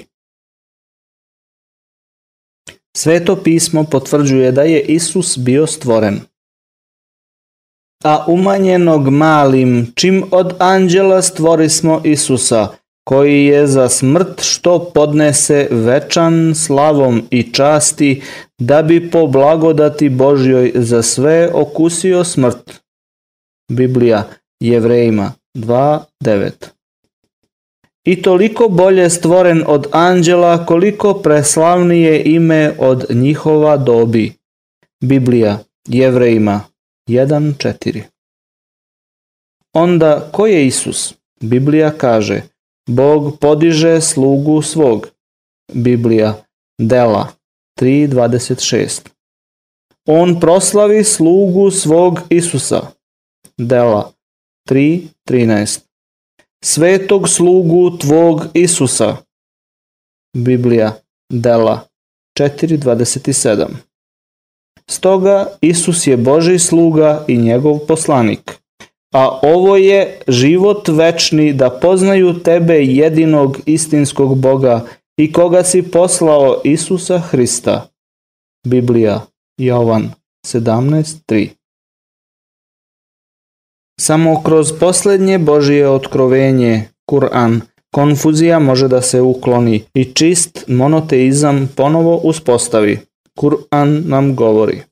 Sveto pismo potvrđuje da je Isus bio stvoren. A umanjenog malim, čim od anđela stvori smo Isusa, koji je za smrt što podnese večan slavom i časti, da bi po blagodati Božjoj za sve okusio smrt. Biblija Jevrejima 2.9 i toliko bolje stvoren od anđela koliko preslavnije ime od njihova dobi. Biblija, Jevrejima 1.4 Onda, ko je Isus? Biblija kaže, Bog podiže slugu svog. Biblija, Dela 3.26 On proslavi slugu svog Isusa. Dela 3.13 svetog slugu tvog Isusa. Biblija, Dela 4.27 Stoga Isus je Boži sluga i njegov poslanik. A ovo je život večni da poznaju tebe jedinog istinskog Boga i koga si poslao Isusa Hrista. Biblija, Jovan 17.3 Samo kroz poslednje Božije otkrovenje, Kur'an, konfuzija može da se ukloni i čist monoteizam ponovo uspostavi. Kur'an nam govori.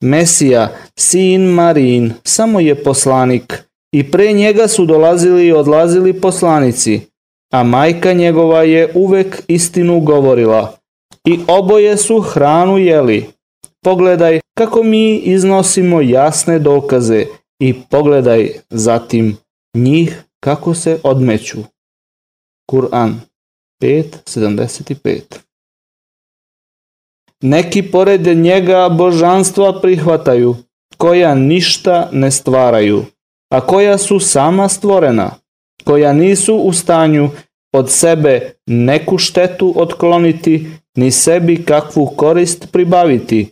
Mesija, sin Marin, samo je poslanik i pre njega su dolazili i odlazili poslanici, a majka njegova je uvek istinu govorila i oboje su hranu jeli. Pogledaj kako mi iznosimo jasne dokaze – i pogledaj zatim njih kako se odmeću. Kur'an 5.75 Neki pored njega božanstva prihvataju, koja ništa ne stvaraju, a koja su sama stvorena, koja nisu u stanju od sebe neku štetu otkloniti, ni sebi kakvu korist pribaviti,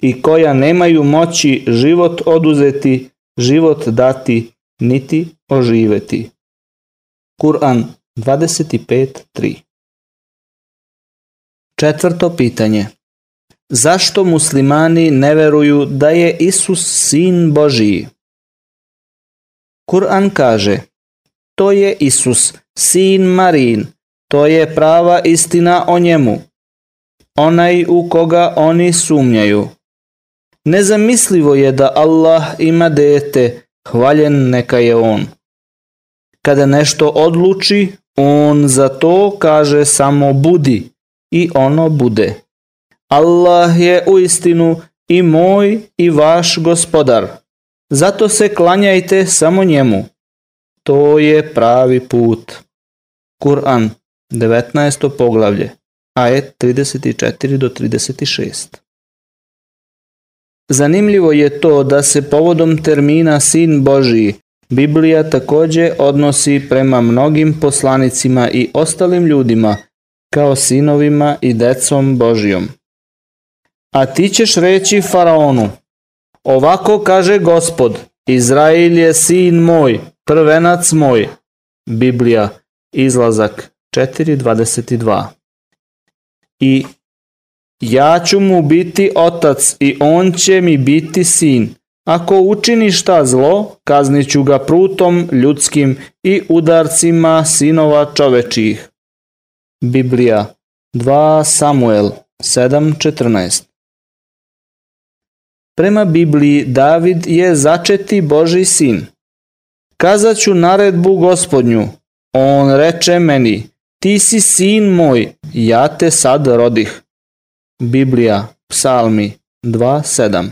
i koja nemaju moći život oduzeti, život dati, niti oživeti. Kur'an 25.3 Četvrto pitanje. Zašto muslimani ne veruju da je Isus sin Božiji? Kur'an kaže To je Isus, sin Marin, to je prava istina o njemu. Onaj u koga oni sumnjaju. Nezamislivo je da Allah ima dete, hvaljen neka je on. Kada nešto odluči, on za to kaže samo budi i ono bude. Allah je u istinu i moj i vaš gospodar. Zato se klanjajte samo njemu. To je pravi put. Kur'an, 19. poglavlje, ajet 34 do 36. Zanimljivo je to da se povodom termina Sin Božiji Biblija takođe odnosi prema mnogim poslanicima i ostalim ljudima kao sinovima i decom Božijom. A ti ćeš reći faraonu, ovako kaže gospod, Izrael je sin moj, prvenac moj. Biblija, izlazak 4.22. I ja ću mu biti otac i on će mi biti sin. Ako učini šta zlo, kazniću ga prutom ljudskim i udarcima sinova čovečih. Biblija 2 Samuel 7.14 Prema Bibliji David je začeti Boži sin. Kazaću naredbu gospodnju. On reče meni, ti si sin moj, ja te sad rodih. Biblija, Psalmi 2.7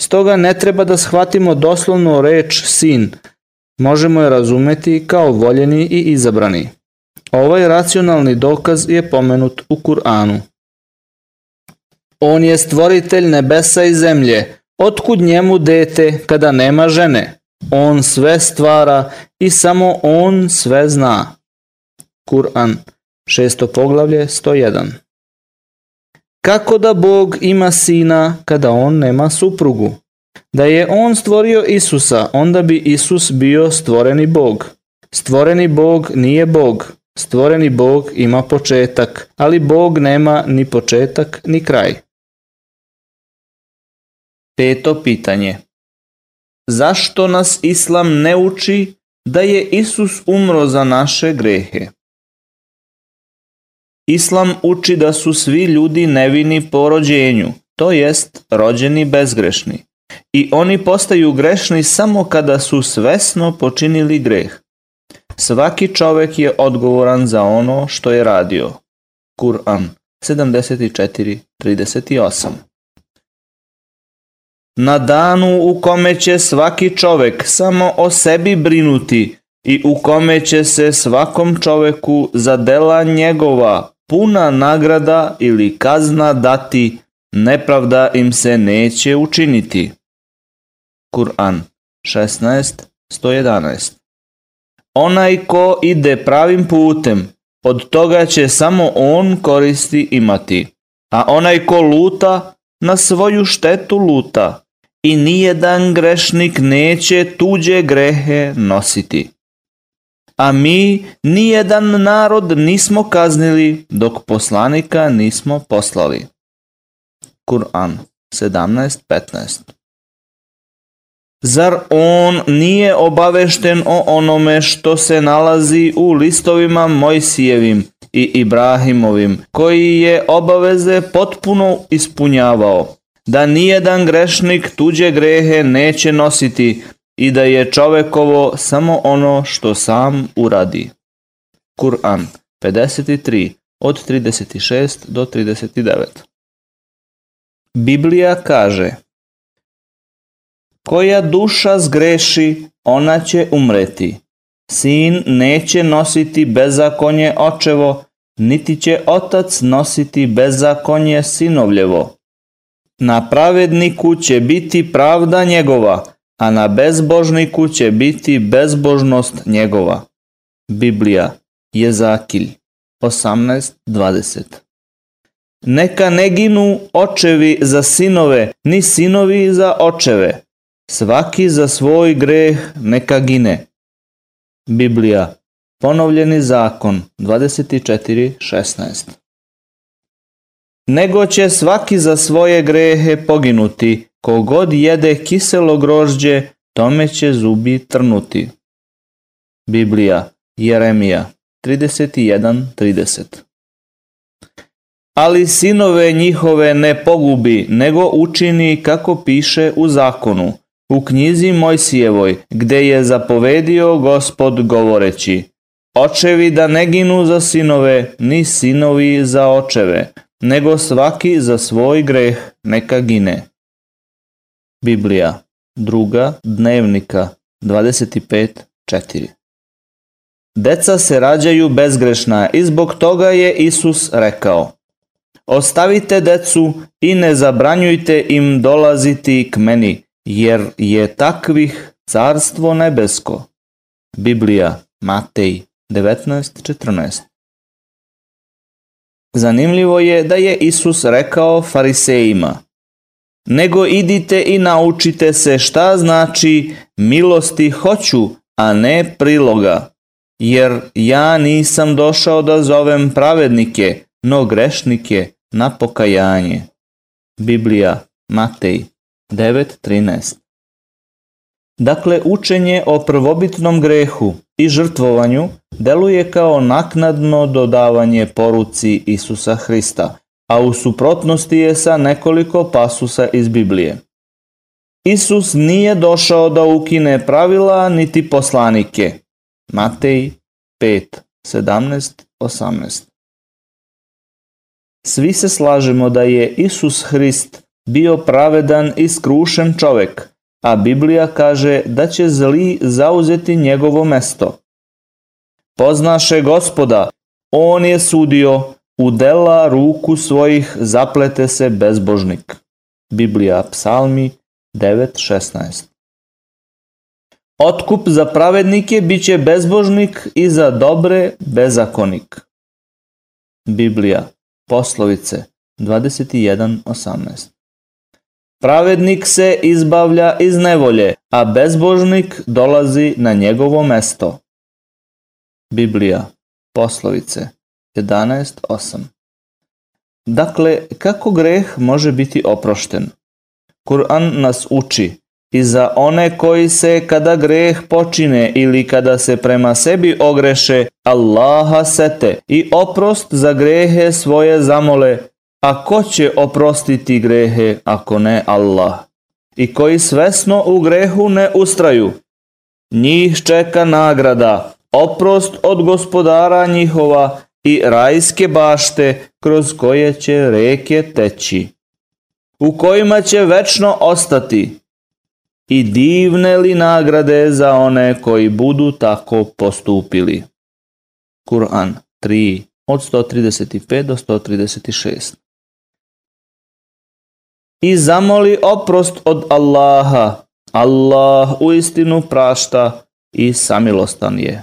Stoga ne treba da shvatimo doslovno reč sin, možemo je razumeti kao voljeni i izabrani. Ovaj racionalni dokaz je pomenut u Kur'anu. On je stvoritelj nebesa i zemlje, otkud njemu dete kada nema žene? On sve stvara i samo on sve zna. Kur'an, šesto poglavlje, 101. Kako da Bog ima sina kada on nema suprugu? Da je on stvorio Isusa, onda bi Isus bio stvoreni Bog. Stvoreni Bog nije Bog. Stvoreni Bog ima početak, ali Bog nema ni početak ni kraj. Peto pitanje. Zašto nas Islam ne uči da je Isus umro za naše grehe? Islam uči da su svi ljudi nevini po rođenju, to jest rođeni bezgrešni. I oni postaju grešni samo kada su svesno počinili greh. Svaki čovek je odgovoran za ono što je radio. Kur'an 74.38 Na danu u kome će svaki čovek samo o sebi brinuti i u kome će se svakom čoveku za dela njegova puna nagrada ili kazna dati, nepravda im se neće učiniti. Kur'an 16.111 Onaj ko ide pravim putem, od toga će samo on koristi imati, a onaj ko luta, na svoju štetu luta, i nijedan grešnik neće tuđe grehe nositi. A mi nijedan narod nismo kaznili dok poslanika nismo poslali. Kur'an 17.15 Zar on nije obavešten o onome što se nalazi u listovima Mojsijevim i Ibrahimovim, koji je obaveze potpuno ispunjavao, da nijedan grešnik tuđe grehe neće nositi, i da je čovekovo samo ono što sam uradi. Kur'an 53 od 36 do 39 Biblija kaže Koja duša zgreši, ona će umreti. Sin neće nositi bezakonje očevo, niti će otac nositi bezakonje sinovljevo. Na pravedniku će biti pravda njegova, a na bezbožniku će biti bezbožnost njegova. Biblija, Jezakilj, 18.20 Neka ne ginu očevi za sinove, ni sinovi za očeve. Svaki za svoj greh neka gine. Biblija, ponovljeni zakon, 24.16 Nego će svaki za svoje grehe poginuti, Kogod jede kiselo grožđe, tome će zubi trnuti. Biblija, Jeremija 31.30 Ali sinove njihove ne pogubi, nego učini kako piše u zakonu, u knjizi Mojsijevoj, gde je zapovedio gospod govoreći, Očevi da ne ginu za sinove, ni sinovi za očeve, nego svaki za svoj greh neka gine. Biblija, druga dnevnika, 25.4 Deca se rađaju bezgrešna i zbog toga je Isus rekao Ostavite decu i ne zabranjujte im dolaziti k meni, jer je takvih carstvo nebesko. Biblija, Matej 19.14 Zanimljivo je da je Isus rekao farisejima Nego idite i naučite se šta znači milosti hoću, a ne priloga. Jer ja nisam došao da zovem pravednike, no grešnike na pokajanje. Biblija, Matej 9.13 Dakle, učenje o prvobitnom grehu i žrtvovanju deluje kao naknadno dodavanje poruci Isusa Hrista, a u suprotnosti je sa nekoliko pasusa iz Biblije. Isus nije došao da ukine pravila niti poslanike. Matej 5, 17, 18 Svi se slažemo da je Isus Hrist bio pravedan i skrušen čovek, a Biblija kaže da će zli zauzeti njegovo mesto. Poznaše gospoda, on je sudio, u dela ruku svojih zaplete se bezbožnik. Biblija Psalmi 9.16 Otkup za pravednike bit će bezbožnik i za dobre bezakonik. Biblija Poslovice 21.18 Pravednik se izbavlja iz nevolje, a bezbožnik dolazi na njegovo mesto. Biblija, poslovice 11.8 Dakle, kako greh može biti oprošten? Kur'an nas uči i za one koji se kada greh počine ili kada se prema sebi ogreše, Allaha sete i oprost za grehe svoje zamole A ko će oprostiti grehe ako ne Allah? I koji svesno u grehu ne ustraju? Njih čeka nagrada, oprost od gospodara njihova i rajske bašte kroz koje će reke teći, u kojima će večno ostati i divne li nagrade za one koji budu tako postupili. Kur'an 3 od 135 do 136 i zamoli oprost od Allaha. Allah u istinu prašta i samilostan je.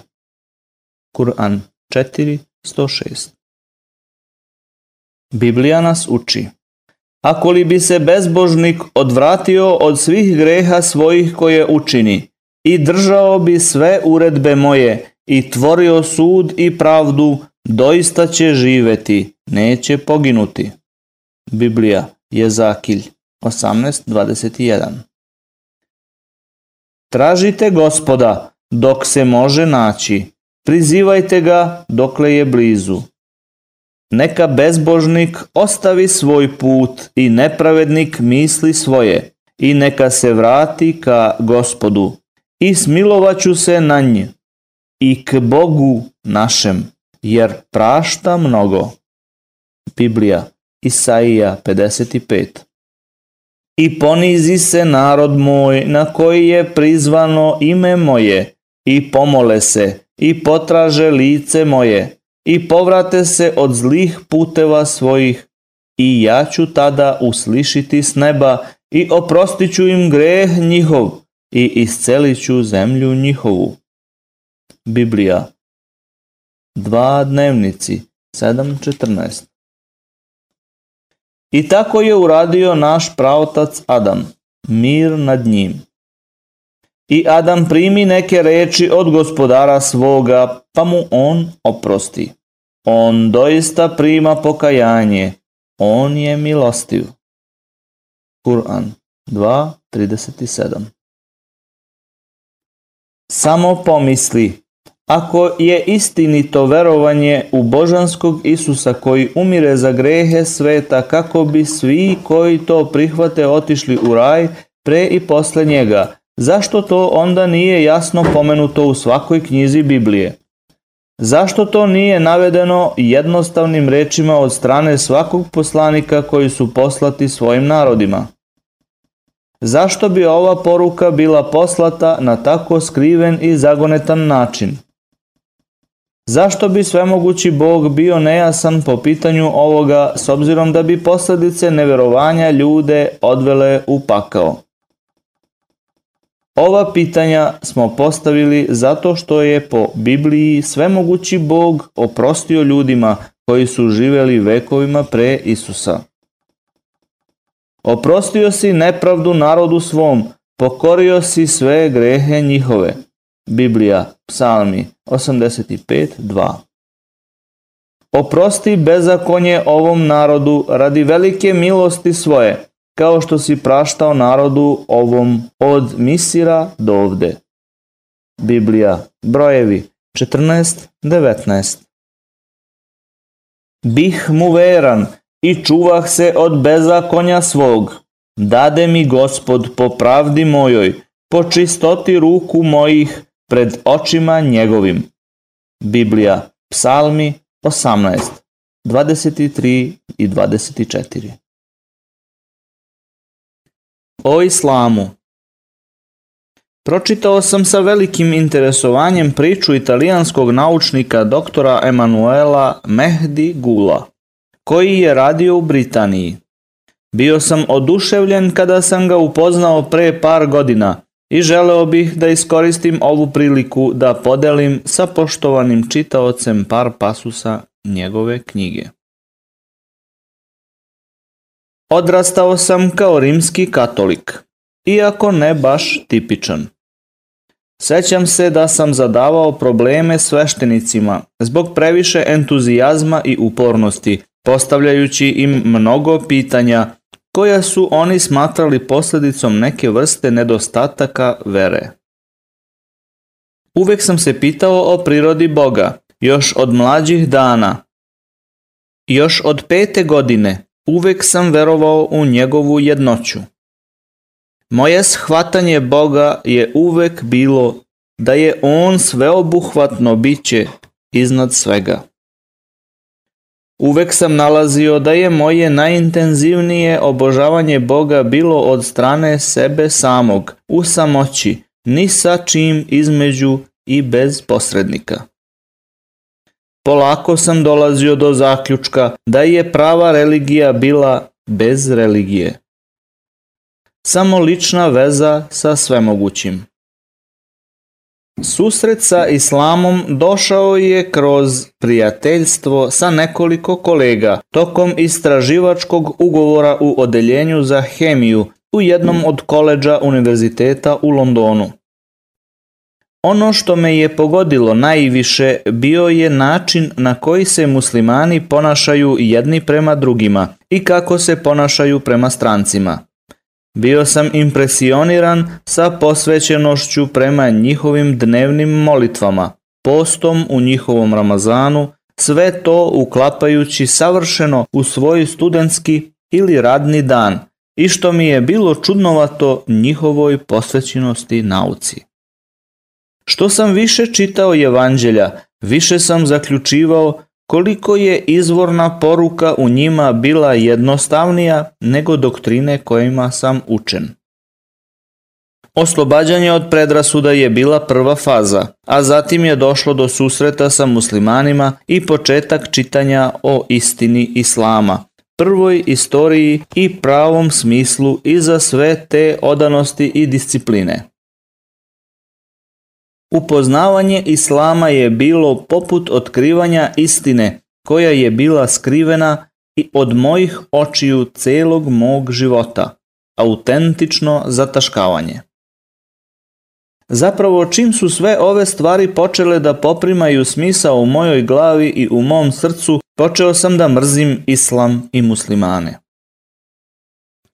Kur'an 4.106 Biblija nas uči Ako li bi se bezbožnik odvratio od svih greha svojih koje učini i držao bi sve uredbe moje i tvorio sud i pravdu, doista će živeti, neće poginuti. Biblija Jezakilj 18.21 Tražite gospoda dok se može naći, prizivajte ga dokle je blizu. Neka bezbožnik ostavi svoj put i nepravednik misli svoje i neka se vrati ka gospodu i smilovaću se na nje i k Bogu našem, jer prašta mnogo. Biblija Isaija 55 I ponizi se narod moj na koji je prizvano ime moje i pomole se i potraže lice moje i povrate se od zlih puteva svojih i ja ću tada uslišiti s neba i oprostit ću im greh njihov i iscelit ću zemlju njihovu. Biblija. Dva dnevnici 7.14 I tako je uradio naš pravotac Adam, mir nad njim. I Adam primi neke reči od gospodara svoga, pa mu on oprosti. On doista prima pokajanje, on je milostiv. Kur'an 2.37 Samo pomisli, ako je istinito verovanje u božanskog Isusa koji umire za grehe sveta kako bi svi koji to prihvate otišli u raj pre i posle njega, zašto to onda nije jasno pomenuto u svakoj knjizi Biblije? Zašto to nije navedeno jednostavnim rečima od strane svakog poslanika koji su poslati svojim narodima? Zašto bi ova poruka bila poslata na tako skriven i zagonetan način? Zašto bi svemogući Bog bio nejasan po pitanju ovoga s obzirom da bi posledice neverovanja ljude odvele u pakao? Ova pitanja smo postavili zato što je po Bibliji svemogući Bog oprostio ljudima koji su živeli vekovima pre Isusa. Oprostio si nepravdu narodu svom, pokorio si sve grehe njihove. Biblija, psalmi 85.2 Oprosti bezakonje ovom narodu radi velike milosti svoje, kao što si praštao narodu ovom od Misira do ovde. Biblija, brojevi 14.19 Bih mu veran i čuvah se od bezakonja svog. Dade mi gospod po pravdi mojoj, po čistoti ruku mojih pred očima njegovim. Biblija, psalmi 18, 23 i 24 O islamu Pročitao sam sa velikim interesovanjem priču italijanskog naučnika doktora Emanuela Mehdi Gula, koji je radio u Britaniji. Bio sam oduševljen kada sam ga upoznao pre par godina i želeo bih da iskoristim ovu priliku da podelim sa poštovanim čitaocem par pasusa njegove knjige. Odrastao sam kao rimski katolik, iako ne baš tipičan. Sećam se da sam zadavao probleme sveštenicima zbog previše entuzijazma i upornosti, postavljajući im mnogo pitanja koja su oni smatrali posledicom neke vrste nedostataka vere. Uvek sam se pitao o prirodi Boga, još od mlađih dana. Još od pete godine uvek sam verovao u njegovu jednoću. Moje shvatanje Boga je uvek bilo da je On sveobuhvatno biće iznad svega. Uvek sam nalazio da je moje najintenzivnije obožavanje Boga bilo od strane sebe samog, u samoći, ni sa čim između i bez posrednika. Polako sam dolazio do zaključka da je prava religija bila bez religije. Samo lična veza sa svemogućim. Susret sa islamom došao je kroz prijateljstvo sa nekoliko kolega tokom istraživačkog ugovora u odeljenju za hemiju u jednom od koleđa univerziteta u Londonu. Ono što me je pogodilo najviše bio je način na koji se muslimani ponašaju jedni prema drugima i kako se ponašaju prema strancima. Bio sam impresioniran sa posvećenošću prema njihovim dnevnim molitvama, postom u njihovom Ramazanu, sve to uklapajući savršeno u svoj studentski ili radni dan i što mi je bilo čudnovato njihovoj posvećenosti nauci. Što sam više čitao evanđelja, više sam zaključivao koliko je izvorna poruka u njima bila jednostavnija nego doktrine kojima sam učen. Oslobađanje od predrasuda je bila prva faza, a zatim je došlo do susreta sa muslimanima i početak čitanja o istini islama, prvoj istoriji i pravom smislu iza sve te odanosti i discipline. Upoznavanje islama je bilo poput otkrivanja istine koja je bila skrivena i od mojih očiju celog mog života, autentično zataškavanje. Zapravo čim su sve ove stvari počele da poprimaju smisao u mojoj glavi i u mom srcu, počeo sam da mrzim islam i muslimane.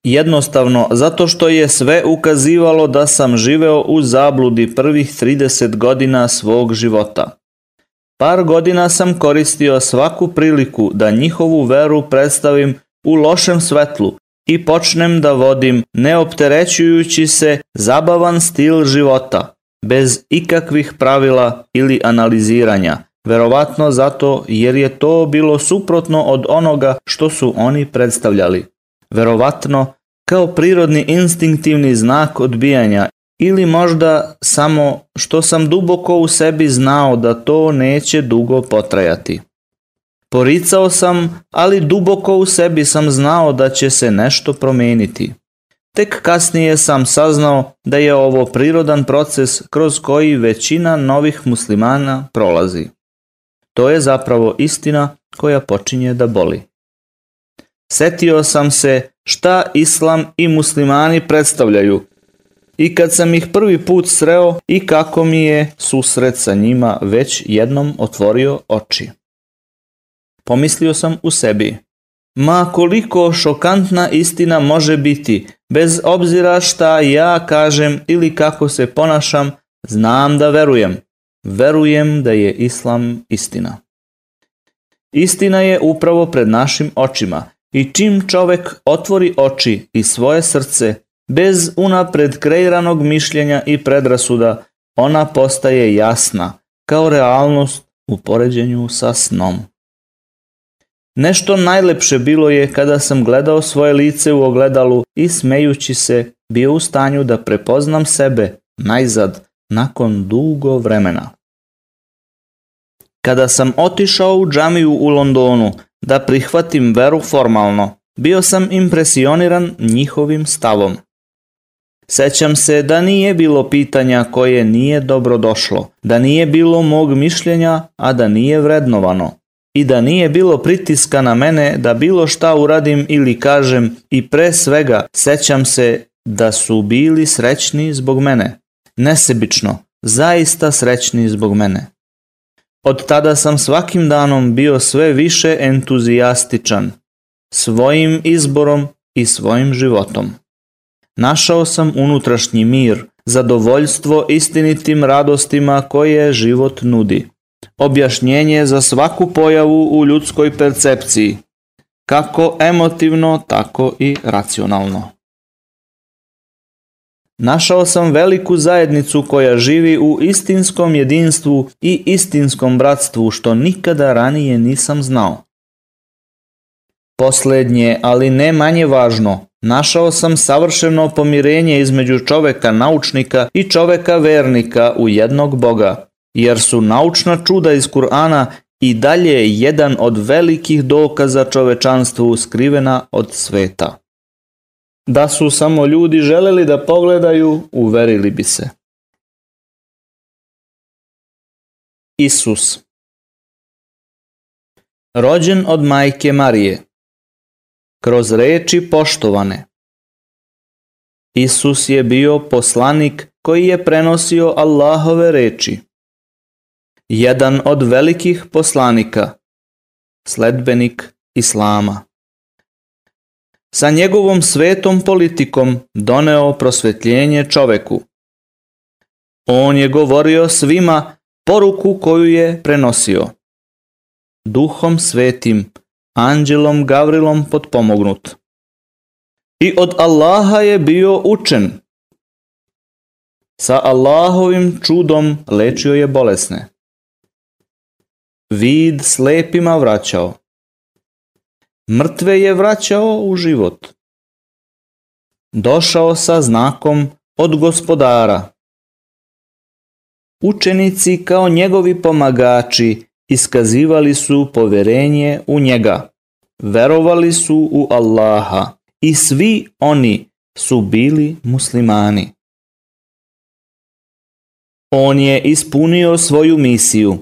Jednostavno, zato što je sve ukazivalo da sam živeo u zabludi prvih 30 godina svog života. Par godina sam koristio svaku priliku da njihovu veru predstavim u lošem svetlu i počnem da vodim neopterećujući se zabavan stil života, bez ikakvih pravila ili analiziranja, verovatno zato jer je to bilo suprotno od onoga što su oni predstavljali. Verovatno kao prirodni instinktivni znak odbijanja ili možda samo što sam duboko u sebi znao da to neće dugo potrajati. Poricao sam, ali duboko u sebi sam znao da će se nešto promeniti. Tek kasnije sam saznao da je ovo prirodan proces kroz koji većina novih muslimana prolazi. To je zapravo istina koja počinje da boli. Setio sam se šta islam i muslimani predstavljaju i kad sam ih prvi put sreo i kako mi je susret sa njima već jednom otvorio oči. Pomislio sam u sebi. Ma koliko šokantna istina može biti, bez obzira šta ja kažem ili kako se ponašam, znam da verujem. Verujem da je islam istina. Istina je upravo pred našim očima i čim čovek otvori oči i svoje srce, bez unapred kreiranog mišljenja i predrasuda, ona postaje jasna, kao realnost u poređenju sa snom. Nešto najlepše bilo je kada sam gledao svoje lice u ogledalu i smejući se bio u stanju da prepoznam sebe najzad nakon dugo vremena. Kada sam otišao u džamiju u Londonu da prihvatim veru formalno, bio sam impresioniran njihovim stavom. Sećam se da nije bilo pitanja koje nije dobro došlo, da nije bilo mog mišljenja, a da nije vrednovano i da nije bilo pritiska na mene da bilo šta uradim ili kažem i pre svega sećam se da su bili srećni zbog mene. Nesebično, zaista srećni zbog mene. Od tada sam svakim danom bio sve više entuzijastičan, svojim izborom i svojim životom. Našao sam unutrašnji mir, zadovoljstvo istinitim radostima koje život nudi objašnjenje za svaku pojavu u ljudskoj percepciji, kako emotivno, tako i racionalno. Našao sam veliku zajednicu koja živi u istinskom jedinstvu i istinskom bratstvu što nikada ranije nisam znao. Poslednje, ali ne manje važno, našao sam savršeno pomirenje između čoveka naučnika i čoveka vernika u jednog Boga, jer su naučna čuda iz Kur'ana i dalje jedan od velikih dokaza čovečanstvu skrivena od sveta. Da su samo ljudi želeli da pogledaju, uverili bi se. Isus Rođen od majke Marije Kroz reči poštovane Isus je bio poslanik koji je prenosio Allahove reči jedan od velikih poslanika, sledbenik Islama. Sa njegovom svetom politikom doneo prosvetljenje čoveku. On je govorio svima poruku koju je prenosio. Duhom svetim, anđelom Gavrilom potpomognut. I od Allaha je bio učen. Sa Allahovim čudom lečio je bolesne vid slepima vraćao. Mrtve je vraćao u život. Došao sa znakom od gospodara. Učenici kao njegovi pomagači iskazivali su poverenje u njega. Verovali su u Allaha i svi oni su bili muslimani. On je ispunio svoju misiju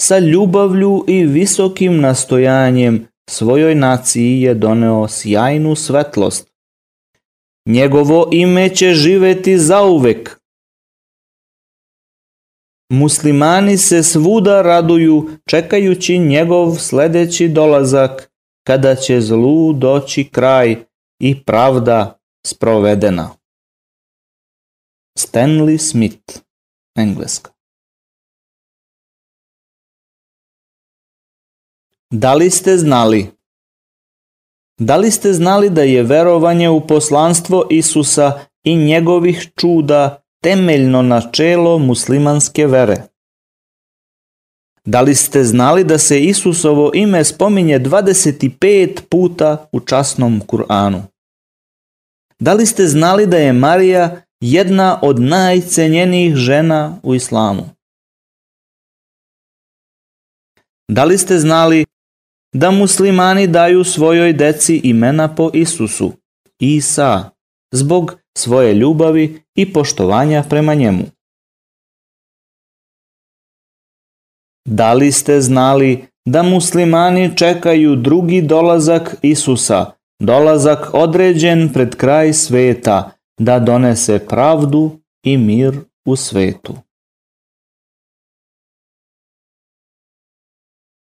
sa ljubavlju i visokim nastojanjem svojoj naciji je doneo sjajnu svetlost. Njegovo ime će živeti zauvek. Muslimani se svuda raduju čekajući njegov sledeći dolazak kada će zlu doći kraj i pravda sprovedena. Stanley Smith, Engleska. Da li ste znali? Da li ste znali da je verovanje u poslanstvo Isusa i njegovih čuda temeljno načelo muslimanske vere? Da li ste znali da se Isusovo ime spominje 25 puta u časnom Kur'anu? Da li ste znali da je Marija jedna od najcenjenijih žena u islamu? Da li ste znali da muslimani daju svojoj deci imena po Isusu, Isa, zbog svoje ljubavi i poštovanja prema njemu? Da li ste znali da muslimani čekaju drugi dolazak Isusa, dolazak određen pred kraj sveta, da donese pravdu i mir u svetu?